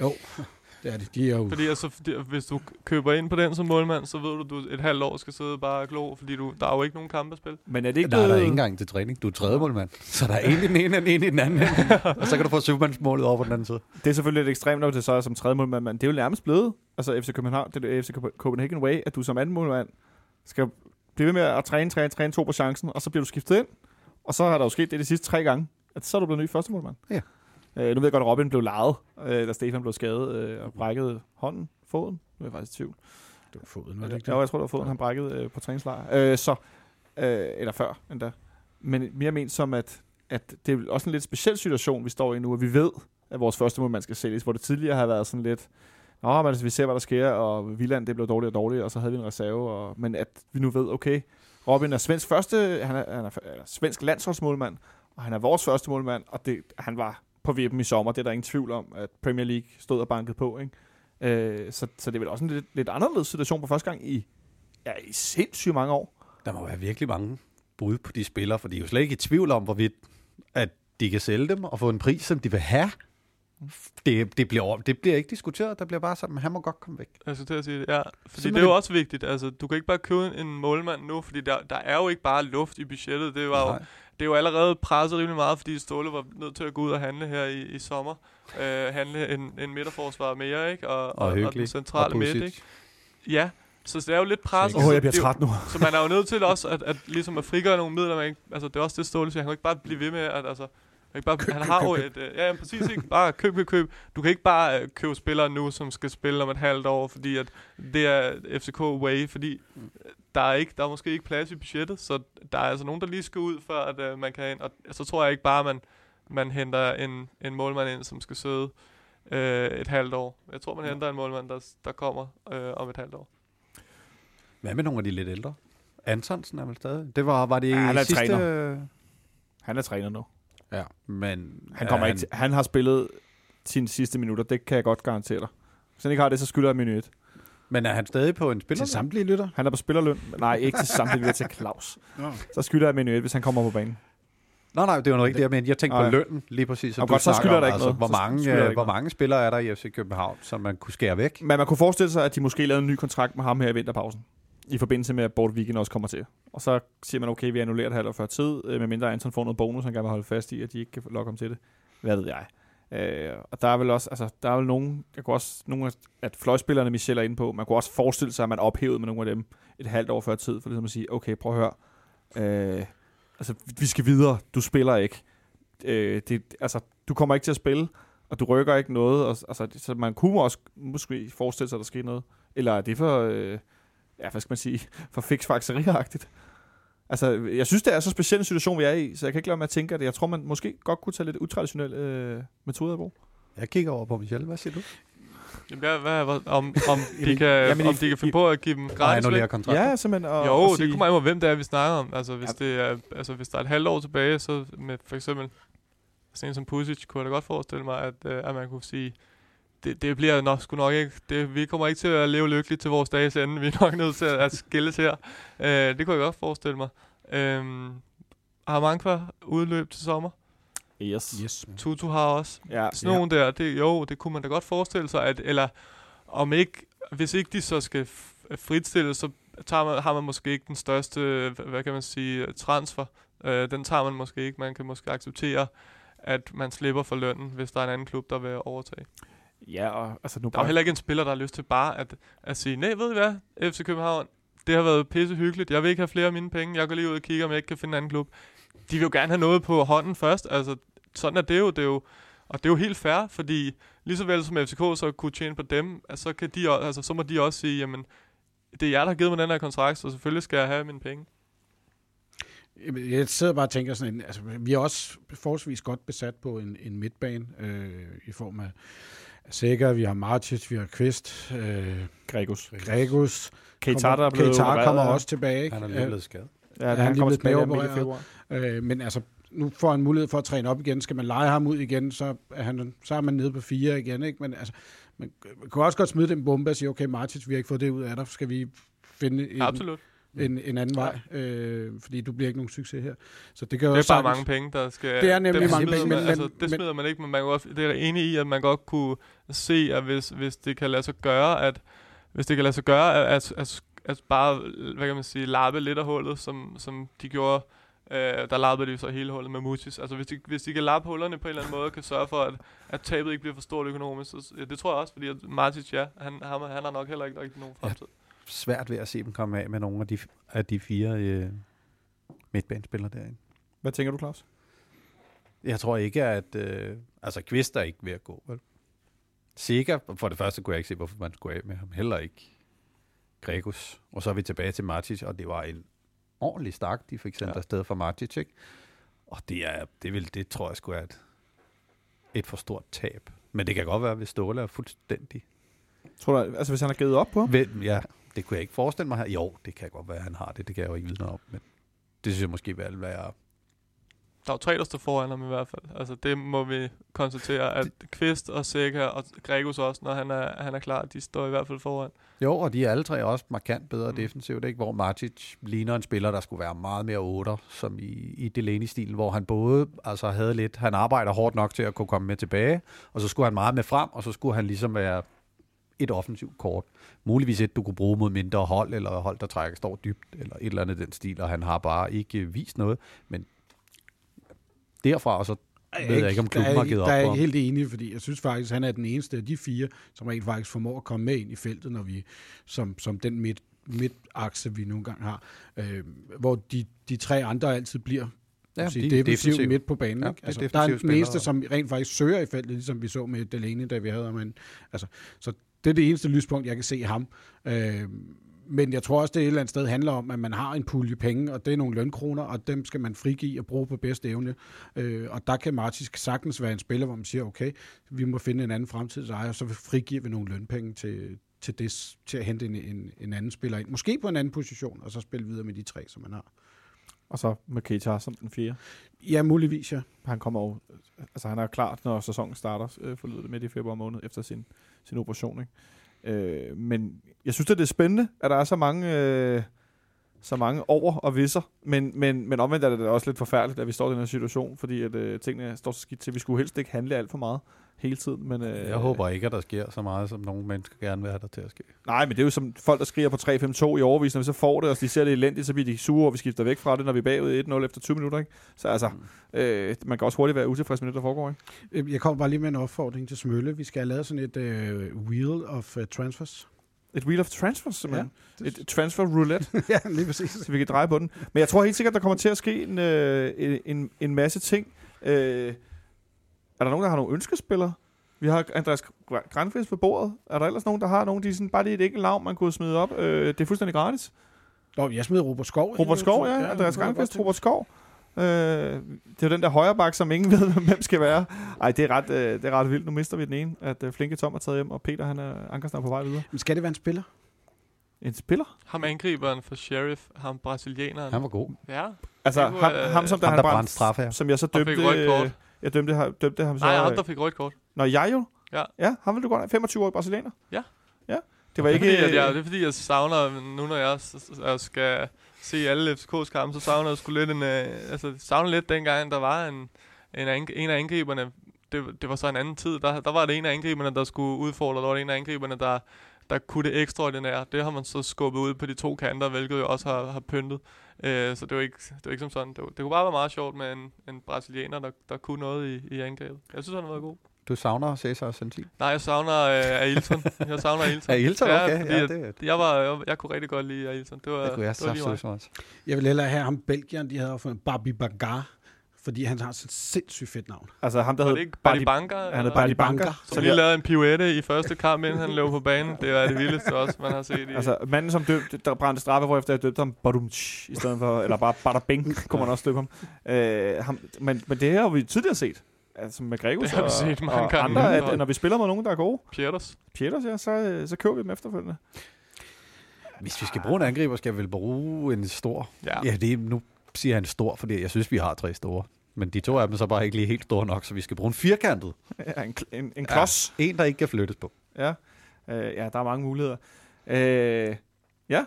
Jo, det er det. De er jo... Fordi altså, hvis du køber ind på den som målmand, så ved du, du et halvt år skal sidde bare og glo, fordi du, der er jo ikke nogen kampe at spille. Men er det ikke Der er der ikke engang til træning. Du er tredje målmand. Så der er en i den ene, og en i den anden. og så kan du få Supermans-målet over på den anden side. Det er selvfølgelig lidt ekstremt nok til så som tredje målmand, men det er jo nærmest blevet, altså FC København, det er FC Copenhagen Way, at du som anden målmand skal blive ved med at træne, træne, træne, to på chancen, og så bliver du skiftet ind, og så har der jo sket det de sidste tre gange, at så er du blevet ny første målmand. Ja. Øh, nu ved jeg godt, at Robin blev lejet, øh, da Stefan blev skadet øh, og brækkede hånden, foden, nu er jeg faktisk i tvivl. Det var foden, var det ikke Ja, det? jeg tror, det var foden, han brækkede øh, på træningslejr. Øh, så, øh, eller før endda. Men mere ment som, at, at det er også en lidt speciel situation, vi står i nu, at vi ved, at vores første målmand skal sælges, hvor det tidligere har været sådan lidt, Nå, men altså, vi ser, hvad der sker, og Villand, det blev dårligere og dårligere, og så havde vi en reserve, og, men at vi nu ved, okay, Robin er svensk første, han er, han er, er svensk landsholdsmålmand, og han er vores første målmand, og det, han var på vippen i sommer, det er der ingen tvivl om, at Premier League stod og bankede på, ikke? Øh, så, så det er vel også en lidt, lidt anderledes situation på første gang i, ja, i sindssygt mange år. Der må være virkelig mange bud på de spillere, for de er jo slet ikke i tvivl om, hvorvidt at de kan sælge dem og få en pris, som de vil have. Det, det, bliver, det bliver ikke diskuteret. Der bliver bare sådan, at han må godt komme væk. Skulle til at sige det, ja. Fordi Så det er jo også vigtigt. Altså, du kan ikke bare købe en målmand nu, fordi der, der er jo ikke bare luft i budgettet. Det var jo, Nej. Det er jo allerede presset rimelig meget, fordi Ståle var nødt til at gå ud og handle her i, i sommer. Øh, handle en, en midterforsvar mere, ikke? Og, Og og den Hyggelig. centrale Og midt, ikke? Ja, så det er jo lidt presset. Åh, så oh, jeg bliver er træt nu. Så man er jo nødt til også at, at, ligesom at frigøre nogle midler. Man ikke, altså, det er også det Ståle siger. Han kan ikke bare blive ved med at... Altså, kan ikke bare, han har jo et... Øh, ja, ja, præcis ikke. Bare køb, køb, køb. Du kan ikke bare øh, købe spillere nu, som skal spille om et halvt år, fordi at det er FCK way, fordi øh, der er, ikke, der er måske ikke plads i budgettet, så der er altså nogen, der lige skal ud, før at, øh, man kan ind. Og så tror jeg ikke bare, man, man henter en, en målmand ind, som skal sidde øh, et halvt år. Jeg tror, man henter en målmand, der, der kommer øh, om et halvt år. Hvad med nogle af de lidt ældre? Antonsen er vel stadig? Det var, var det Ja, han er sidste... træner. Han er træner nu. Men Han, kommer er ikke til, han har spillet sine sidste minutter, det kan jeg godt garantere dig. Hvis han ikke har det, så skylder jeg 1. Men er han stadig på en spiller? Til samtlige lytter. Han er på spillerløn. Nej, ikke til samtidig ved til Claus. Nå. Så skylder jeg 1, hvis han kommer på banen. Nej, nej, det var nok ikke det, jeg mente. Jeg tænkte Nej. på lønnen lige præcis. som Og du godt, så skylder om. der ikke altså, noget. Hvor Så mange, øh, ikke hvor noget. mange spillere er der i FC København, som man kunne skære væk? Men man kunne forestille sig, at de måske lavede en ny kontrakt med ham her i vinterpausen. I forbindelse med, at Bort Weekend også kommer til. Og så siger man, okay, vi annullerer det halvt år før tid, øh, medmindre Anton får noget bonus, han gerne vil holde fast i, at de ikke kan lokke ham til det. Hvad ved jeg. Øh, og der er vel også, altså, der er vel nogen, jeg kunne også, nogle af, at fløjspillerne Michel er inde på, man kunne også forestille sig, at man ophævede med nogle af dem et halvt år før tid, for ligesom at sige, okay, prøv at høre, øh, altså, vi skal videre, du spiller ikke. Øh, det, altså, du kommer ikke til at spille, og du rykker ikke noget, og, altså, så man kunne også måske forestille sig, at der sker noget. Eller er det for, øh, ja, hvad skal man sige, for fix agtigt Altså, jeg synes, det er så speciel en situation, vi er i, så jeg kan ikke lade mig at tænke, at jeg tror, man måske godt kunne tage lidt utraditionelle øh, metoder i brug. Jeg kigger over på Michel. Hvad siger du? Jamen, hvad, hvad, hvad, om, om, de kan, jamen, om de kan finde i- på at give dem gratis annullere kontrakter? Ja, simpelthen. Og, Jo, og det sige, kommer an på, hvem det er, vi snakker om. Altså, hvis, Ja. det er, altså, hvis der er et halvt år tilbage, så med for eksempel sådan en som Pusic, kunne jeg da godt forestille mig, at, øh, at man kunne sige, det, det bliver nok, sgu nok ikke, det, vi kommer ikke til at leve lykkeligt til vores dages ende. Vi er nok nødt til at, at skilles her. Øh, det kunne jeg godt forestille mig. Øhm, har Mankva udløb til sommer? Yes. Yes. Tutu har også. Ja, Sådan nogle der, det, jo, det kunne man da godt forestille sig, at, eller om ikke, hvis ikke de så skal f- fritstille, så tager man, har man måske ikke den største, hvad kan man sige, transfer. Øh, den tager man måske ikke. Man kan måske acceptere, at man slipper for lønnen, hvis der er en anden klub, der vil overtage. Ja, og altså nu Der er jo heller ikke en spiller, der har lyst til bare at, at sige, nej, ved I hvad, FC København, det har været pisse hyggeligt. Jeg vil ikke have flere af mine penge. Jeg går lige ud og kigger, om jeg ikke kan finde en anden klub. De vil jo gerne have noget på hånden først. Altså, sådan er det jo. Det er jo og det er jo helt fair, fordi lige så vel som FCK så kunne tjene på dem, altså, så, kan de, også- altså, så må de også sige, jamen, det er jer, der har givet mig den her kontrakt, så selvfølgelig skal jeg have mine penge. Jeg sidder bare og tænker sådan, altså, vi er også forholdsvis godt besat på en, en midtbane øh, i form af Sækker, vi har Martic, vi har Kvist, øh, Gregus. Gregus. Keita, der er blevet Keita kommer også tilbage. Ikke? Han er lige blevet skadet. Ja, han han, er lige kommer blevet tilbage i midt i februar. Øh, men altså, nu får han mulighed for at træne op igen. Skal man lege ham ud igen, så er, han, så er man nede på fire igen. Ikke? Men altså, man, man kunne også godt smide den bombe og sige, okay, Martic, vi har ikke fået det ud af dig. Skal vi finde en, Absolut. En, en anden vej? Øh, fordi du bliver ikke nogen succes her. Så det kan jo Det er også bare sagtens- mange penge, der skal... Det er nemlig mange penge, man, men- altså, men- det men- smider man ikke, men man kan godt, det er enig i, at man godt kunne se, at hvis, hvis det kan lade sig gøre, at hvis det kan lade sig gøre, at, at, at, at bare, hvad kan man sige, lappe lidt af hullet, som, som de gjorde, øh, der lappede de så hele hullet med Mutis. Altså hvis de, hvis de kan lappe hullerne på en eller anden måde, kan sørge for, at, at tabet ikke bliver for stort økonomisk, så, ja, det tror jeg også, fordi at Martic, ja, han, han, han har nok heller ikke rigtig nogen fremtid. Svært ved at se dem komme af med nogle af de, af de fire øh, midtbanespillere derinde. Hvad tænker du, Claus? Jeg tror ikke, at... Øh, altså, Kvist er ikke ved at gå, vel? Sikker, for det første kunne jeg ikke se, hvorfor man skulle af med ham. Heller ikke Gregus. Og så er vi tilbage til Martic, og det var en ordentlig stak, de fik sendt Ja. afsted fra Martic, ikke? Og det, er, det, vil, det tror jeg skulle er et, et for stort tab. Men det kan godt være, hvis Ståle er fuldstændig... Tror du, altså hvis han har givet op på? Vel, ja, det kunne jeg ikke forestille mig her. Jo, det kan godt være, at han har det. Det kan jeg jo ikke vide noget om. Men det synes jeg måske vil være der er jo tre, der står foran ham i hvert fald. Altså, det må vi konstatere, at Kvist og Seca og Gregus også, når han er, han er klar, de står i hvert fald foran. Jo, og de er alle tre også markant bedre mm. defensivt, ikke? hvor Martic ligner en spiller, der skulle være meget mere otter, som i, i Delaney-stilen, hvor han både altså, havde lidt, han arbejder hårdt nok til at kunne komme med tilbage, og så skulle han meget med frem, og så skulle han ligesom være et offensivt kort. Muligvis et, du kunne bruge mod mindre hold, eller hold, der trækker står dybt, eller et eller andet den stil, og han har bare ikke vist noget, men derfra, og så ved jeg ikke, om klubben der er, har givet op Der er jeg helt enig, fordi jeg synes faktisk, han er den eneste af de fire, som rent faktisk formår at komme med ind i feltet, når vi, som, som den midt, midtakse, vi nogle gange har. Øh, hvor de, de tre andre altid bliver Ja, de sige, er defensiv midt på banen. Ja, Altså, der er den eneste, som rent faktisk søger i feltet, ligesom vi så med Delaney, da vi havde ham. Altså, så det er det eneste lyspunkt, jeg kan se i ham. Øh, men jeg tror også, det et eller andet sted handler om, at man har en pulje penge, og det er nogle lønkroner, og dem skal man frigive og bruge på bedste evne. Øh, og der kan Martis sagtens være en spiller, hvor man siger, okay, vi må finde en anden fremtidsejer, og så frigiver vi nogle lønpenge til, til, det, til at hente en, en, en anden spiller ind. Måske på en anden position, og så spille videre med de tre, som man har. Og så med Keita som den fjerde. Ja, muligvis, ja. Han kommer jo, altså han er klar, når sæsonen starter, øh, forlyder det midt i februar måned, efter sin, sin operation. Ikke? Øh, men jeg synes, det er spændende, at der er så mange, øh, så mange over og visser. Men, men, men omvendt er det da også lidt forfærdeligt, at vi står i den her situation, fordi at, øh, tingene står så skidt til. Vi skulle helst ikke handle alt for meget hele tiden. Men, øh, Jeg håber ikke, at der sker så meget, som nogle mennesker gerne vil have der til at ske. Nej, men det er jo som folk, der skriger på 3-5-2 i overvis, når vi så får det, og de ser det elendigt, så bliver de sure, og vi skifter væk fra det, når vi er bagud 1-0 efter 20 minutter. Ikke? Så altså, øh, man kan også hurtigt være utilfreds med det, der foregår. Ikke? Øh, Jeg kommer bare lige med en opfordring til Smølle. Vi skal have lavet sådan et uh, wheel of uh, transfers. Et wheel of transfers, simpelthen. Ja, Et transfer roulette, ja, lige præcis. så vi kan dreje på den. Men jeg tror helt sikkert, der kommer til at ske en, øh, en, en, masse ting. Øh, er der nogen, der har nogle ønskespillere? Vi har Andreas Granqvist på bordet. Er der ellers nogen, der har nogen, de er sådan, bare lige et enkelt navn, man kunne smide op? Øh, det er fuldstændig gratis. Nå, jeg smed Robert Skov. Robert Skov, ja. Andreas det godt Granqvist, tænke. Robert Skov. Øh, det er jo den der højre bak, som ingen ved, hvem skal være. Ej, det er ret, øh, det er ret vildt. Nu mister vi den ene, at øh, Flinke Tom er taget hjem, og Peter, han er Ankersnap på vej videre. Men skal det være en spiller? En spiller? Ham angriberen for Sheriff, ham brasilianeren. Han var god. Ja, Altså, var, ham, øh, ham, som der ham, der brændte brændte straffe her. som jeg så dømte... rødt kort. øh, Jeg dømte, ham- dømte ham så... nej, øh, andre fik rødt kort. Nå, jeg jo? Ja. Ja, ham vil du godt have. 25 år brasilianer? Ja. Ja. Det var det, ikke... er fordi, jeg, det er fordi, jeg savner, nu når jeg skal se alle FCK's kampe, så savner jeg sgu lidt en, øh, altså savner lidt dengang, der var en, en, ang- en af angriberne, det, det var så en anden tid, der, der var det en af angriberne, der skulle udfordre, der var det en af angriberne, der, der kunne det ekstraordinære. Det har man så skubbet ud på de to kanter, hvilket jo også har, har pyntet. Øh, så det var, ikke, det var ikke som sådan. Det, var, det kunne bare være meget sjovt med en, en brasilianer, der, der kunne noget i, i angrebet. Jeg synes, han har været god. Du savner Cesar Santin. Nej, jeg savner øh, Ailton. Jeg savner Ailton. Ailton, Ja, okay. fordi Ja, det, Jeg, var, jeg, jeg kunne rigtig godt lide Ailton. Det var, det kunne jeg det var lige så også. Jeg vil hellere have ham Belgien, de havde opfundet Babi Bagar, fordi han har sådan et sindssygt fedt navn. Altså ham, der Var hed... Bardi Banker? Han hed? Bardi Banker. Som lige lavede en pirouette i første kamp, inden han løb på banen. Det er det vildeste også, man har set i. Altså, manden, som døbte, der brændte straffe, hvor efter jeg døbte ham Badumtsch, i stedet for, eller bare Bada Bing, kunne man også døbe ham. Øh, ham men, men det her har vi tidligere set, altså med vi og, set mange og gange. andre, at, at når vi spiller med nogen, der er gode, Pieters. Pieters, ja, så, så køber vi dem efterfølgende. Hvis vi skal bruge en angriber, skal vi vel bruge en stor. Ja. Ja, det er, nu siger han stor, fordi jeg synes, vi har tre store. Men de to af dem er så bare ikke lige helt store nok, så vi skal bruge en firkantet. Ja, en, en, en klods. Ja, en, der ikke kan flyttes på. Ja. Øh, ja, der er mange muligheder. Øh, ja,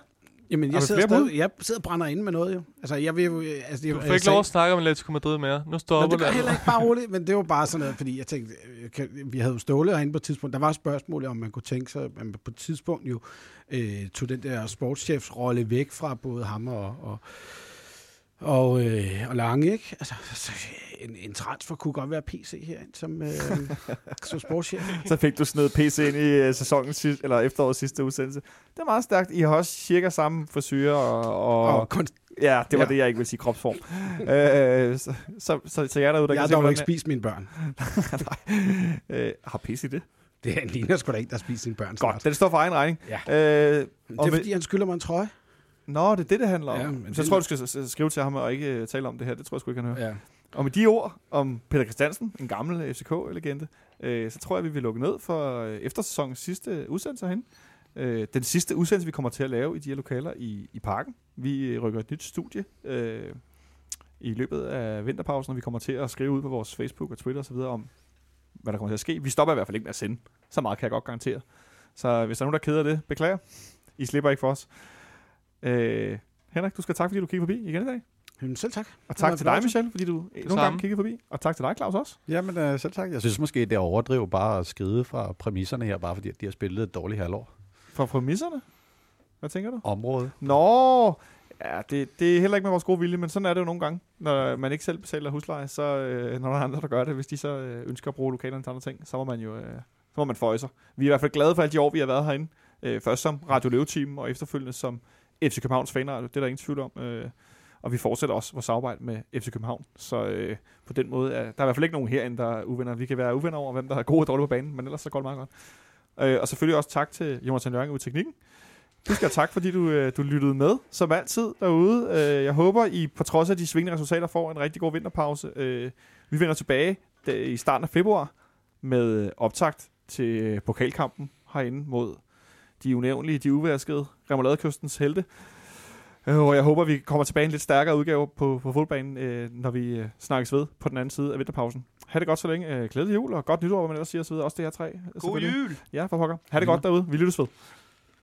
Jamen, jeg sidder, stadig, jeg sidder og brænder inde med noget, jo. Altså, jeg vil jo... Altså, jeg, Du fik ikke lov at snakke om Atletico Madrid mere. Nu Nå, stopper det gør det. heller ikke bare roligt, men det var bare sådan noget, fordi jeg tænkte, øh, kan, vi havde jo Ståle herinde på et tidspunkt. Der var et spørgsmål om, man kunne tænke sig, at man på et tidspunkt jo øh, tog den der sportschefsrolle væk fra både ham og, og, og, øh, og Lange, ikke? Altså, så en, en transfer kunne godt være PC herinde som, øh, som sportschef. så fik du snedet PC ind i uh, sæsonens sidste, eller efterårets sidste udsendelse. Det er meget stærkt. I har også cirka samme frisyrer og, og, Og kun, Ja, det var Ja. det, jeg ikke vil sige kropsform. øh, så, så, så, så jeg derude, der jeg har dog ikke spist mine børn. øh, Har PC det? Det ligner sgu da ikke, der spist sine børn. Godt, den står for egen regning. Ja. Øh, Det er med- fordi, han skylder mig en trøje. Nå, det er det, det handler om. Ja, men så det- tror du skal skrive til ham og ikke uh, tale om det her. Det tror jeg sgu ikke, han hører. Ja. Og med de ord om Peter Christiansen, en gammel FCK-legende, øh, så tror jeg, vi vil lukke ned for øh, eftersæsonens sidste udsendelse herinde. Øh, den sidste udsendelse, vi kommer til at lave i de her lokaler i, i parken. Vi øh, rykker et nyt studie øh, i løbet af vinterpausen, og vi kommer til at skrive ud på vores Facebook og Twitter osv. om, hvad der kommer til at ske. Vi stopper i hvert fald ikke med at sende. Så meget kan jeg godt garantere. Så hvis der er nogen, der keder det, beklager. I slipper ikke for os. Øh, Henrik, du skal tak, fordi du kiggede forbi igen i dag. Jamen, selv tak. Og tak til dig. Michelle, fordi du nogle samme. gange kiggede forbi. Og tak til dig, Claus, også. Jamen, øh, selv tak. Jeg synes måske, det er overdrive bare at skride fra præmisserne her, bare fordi at de har spillet et dårligt halvår. For præmisserne. Hvad tænker du? Område. Nå, ja, det, det er heller ikke med vores gode vilje, men sådan er det jo nogle gange, når man ikke selv betaler husleje, så øh, når der er andre, der gør det, hvis de så øh, ønsker at bruge lokalerne til andre ting, så må man jo øh, så må man føje sig. Vi er i hvert fald glade for alle de år, vi har været herinde. Øh, først som Radio Løve-team, og efterfølgende som FC Københavns fanradio. Det er der ingen tvivl om. Øh, og vi fortsætter også vores samarbejde med FC København. Så øh, på den måde, er, der er i hvert fald ikke nogen herinde, der er uvenner. Vi kan være uvenner over, hvem der er gode og dårlige på banen, men ellers så går det meget godt. Øh, og selvfølgelig også tak til Jonathan Jørgen ud i teknikken. Du skal have tak, fordi du, øh, du lyttede med, som altid derude. Øh, jeg håber, I på trods af de svingende resultater får en rigtig god vinterpause. Øh, vi vender tilbage øh, i starten af februar med øh, optakt til øh, pokalkampen herinde mod de unævnlige, de uvaskede Remouladekystens helte. Øh, og jeg håber, vi kommer tilbage en lidt stærkere udgave på, på fodboldbanen, øh, når vi øh, snakkes ved på den anden side af vinterpausen. Ha' det godt så længe. Øh, glædelig jul og godt nytår, hvad man ellers siger osv. Også det her tre. God jul! Ja, for pokker. Ha' det godt derude. Vi lyttes ved.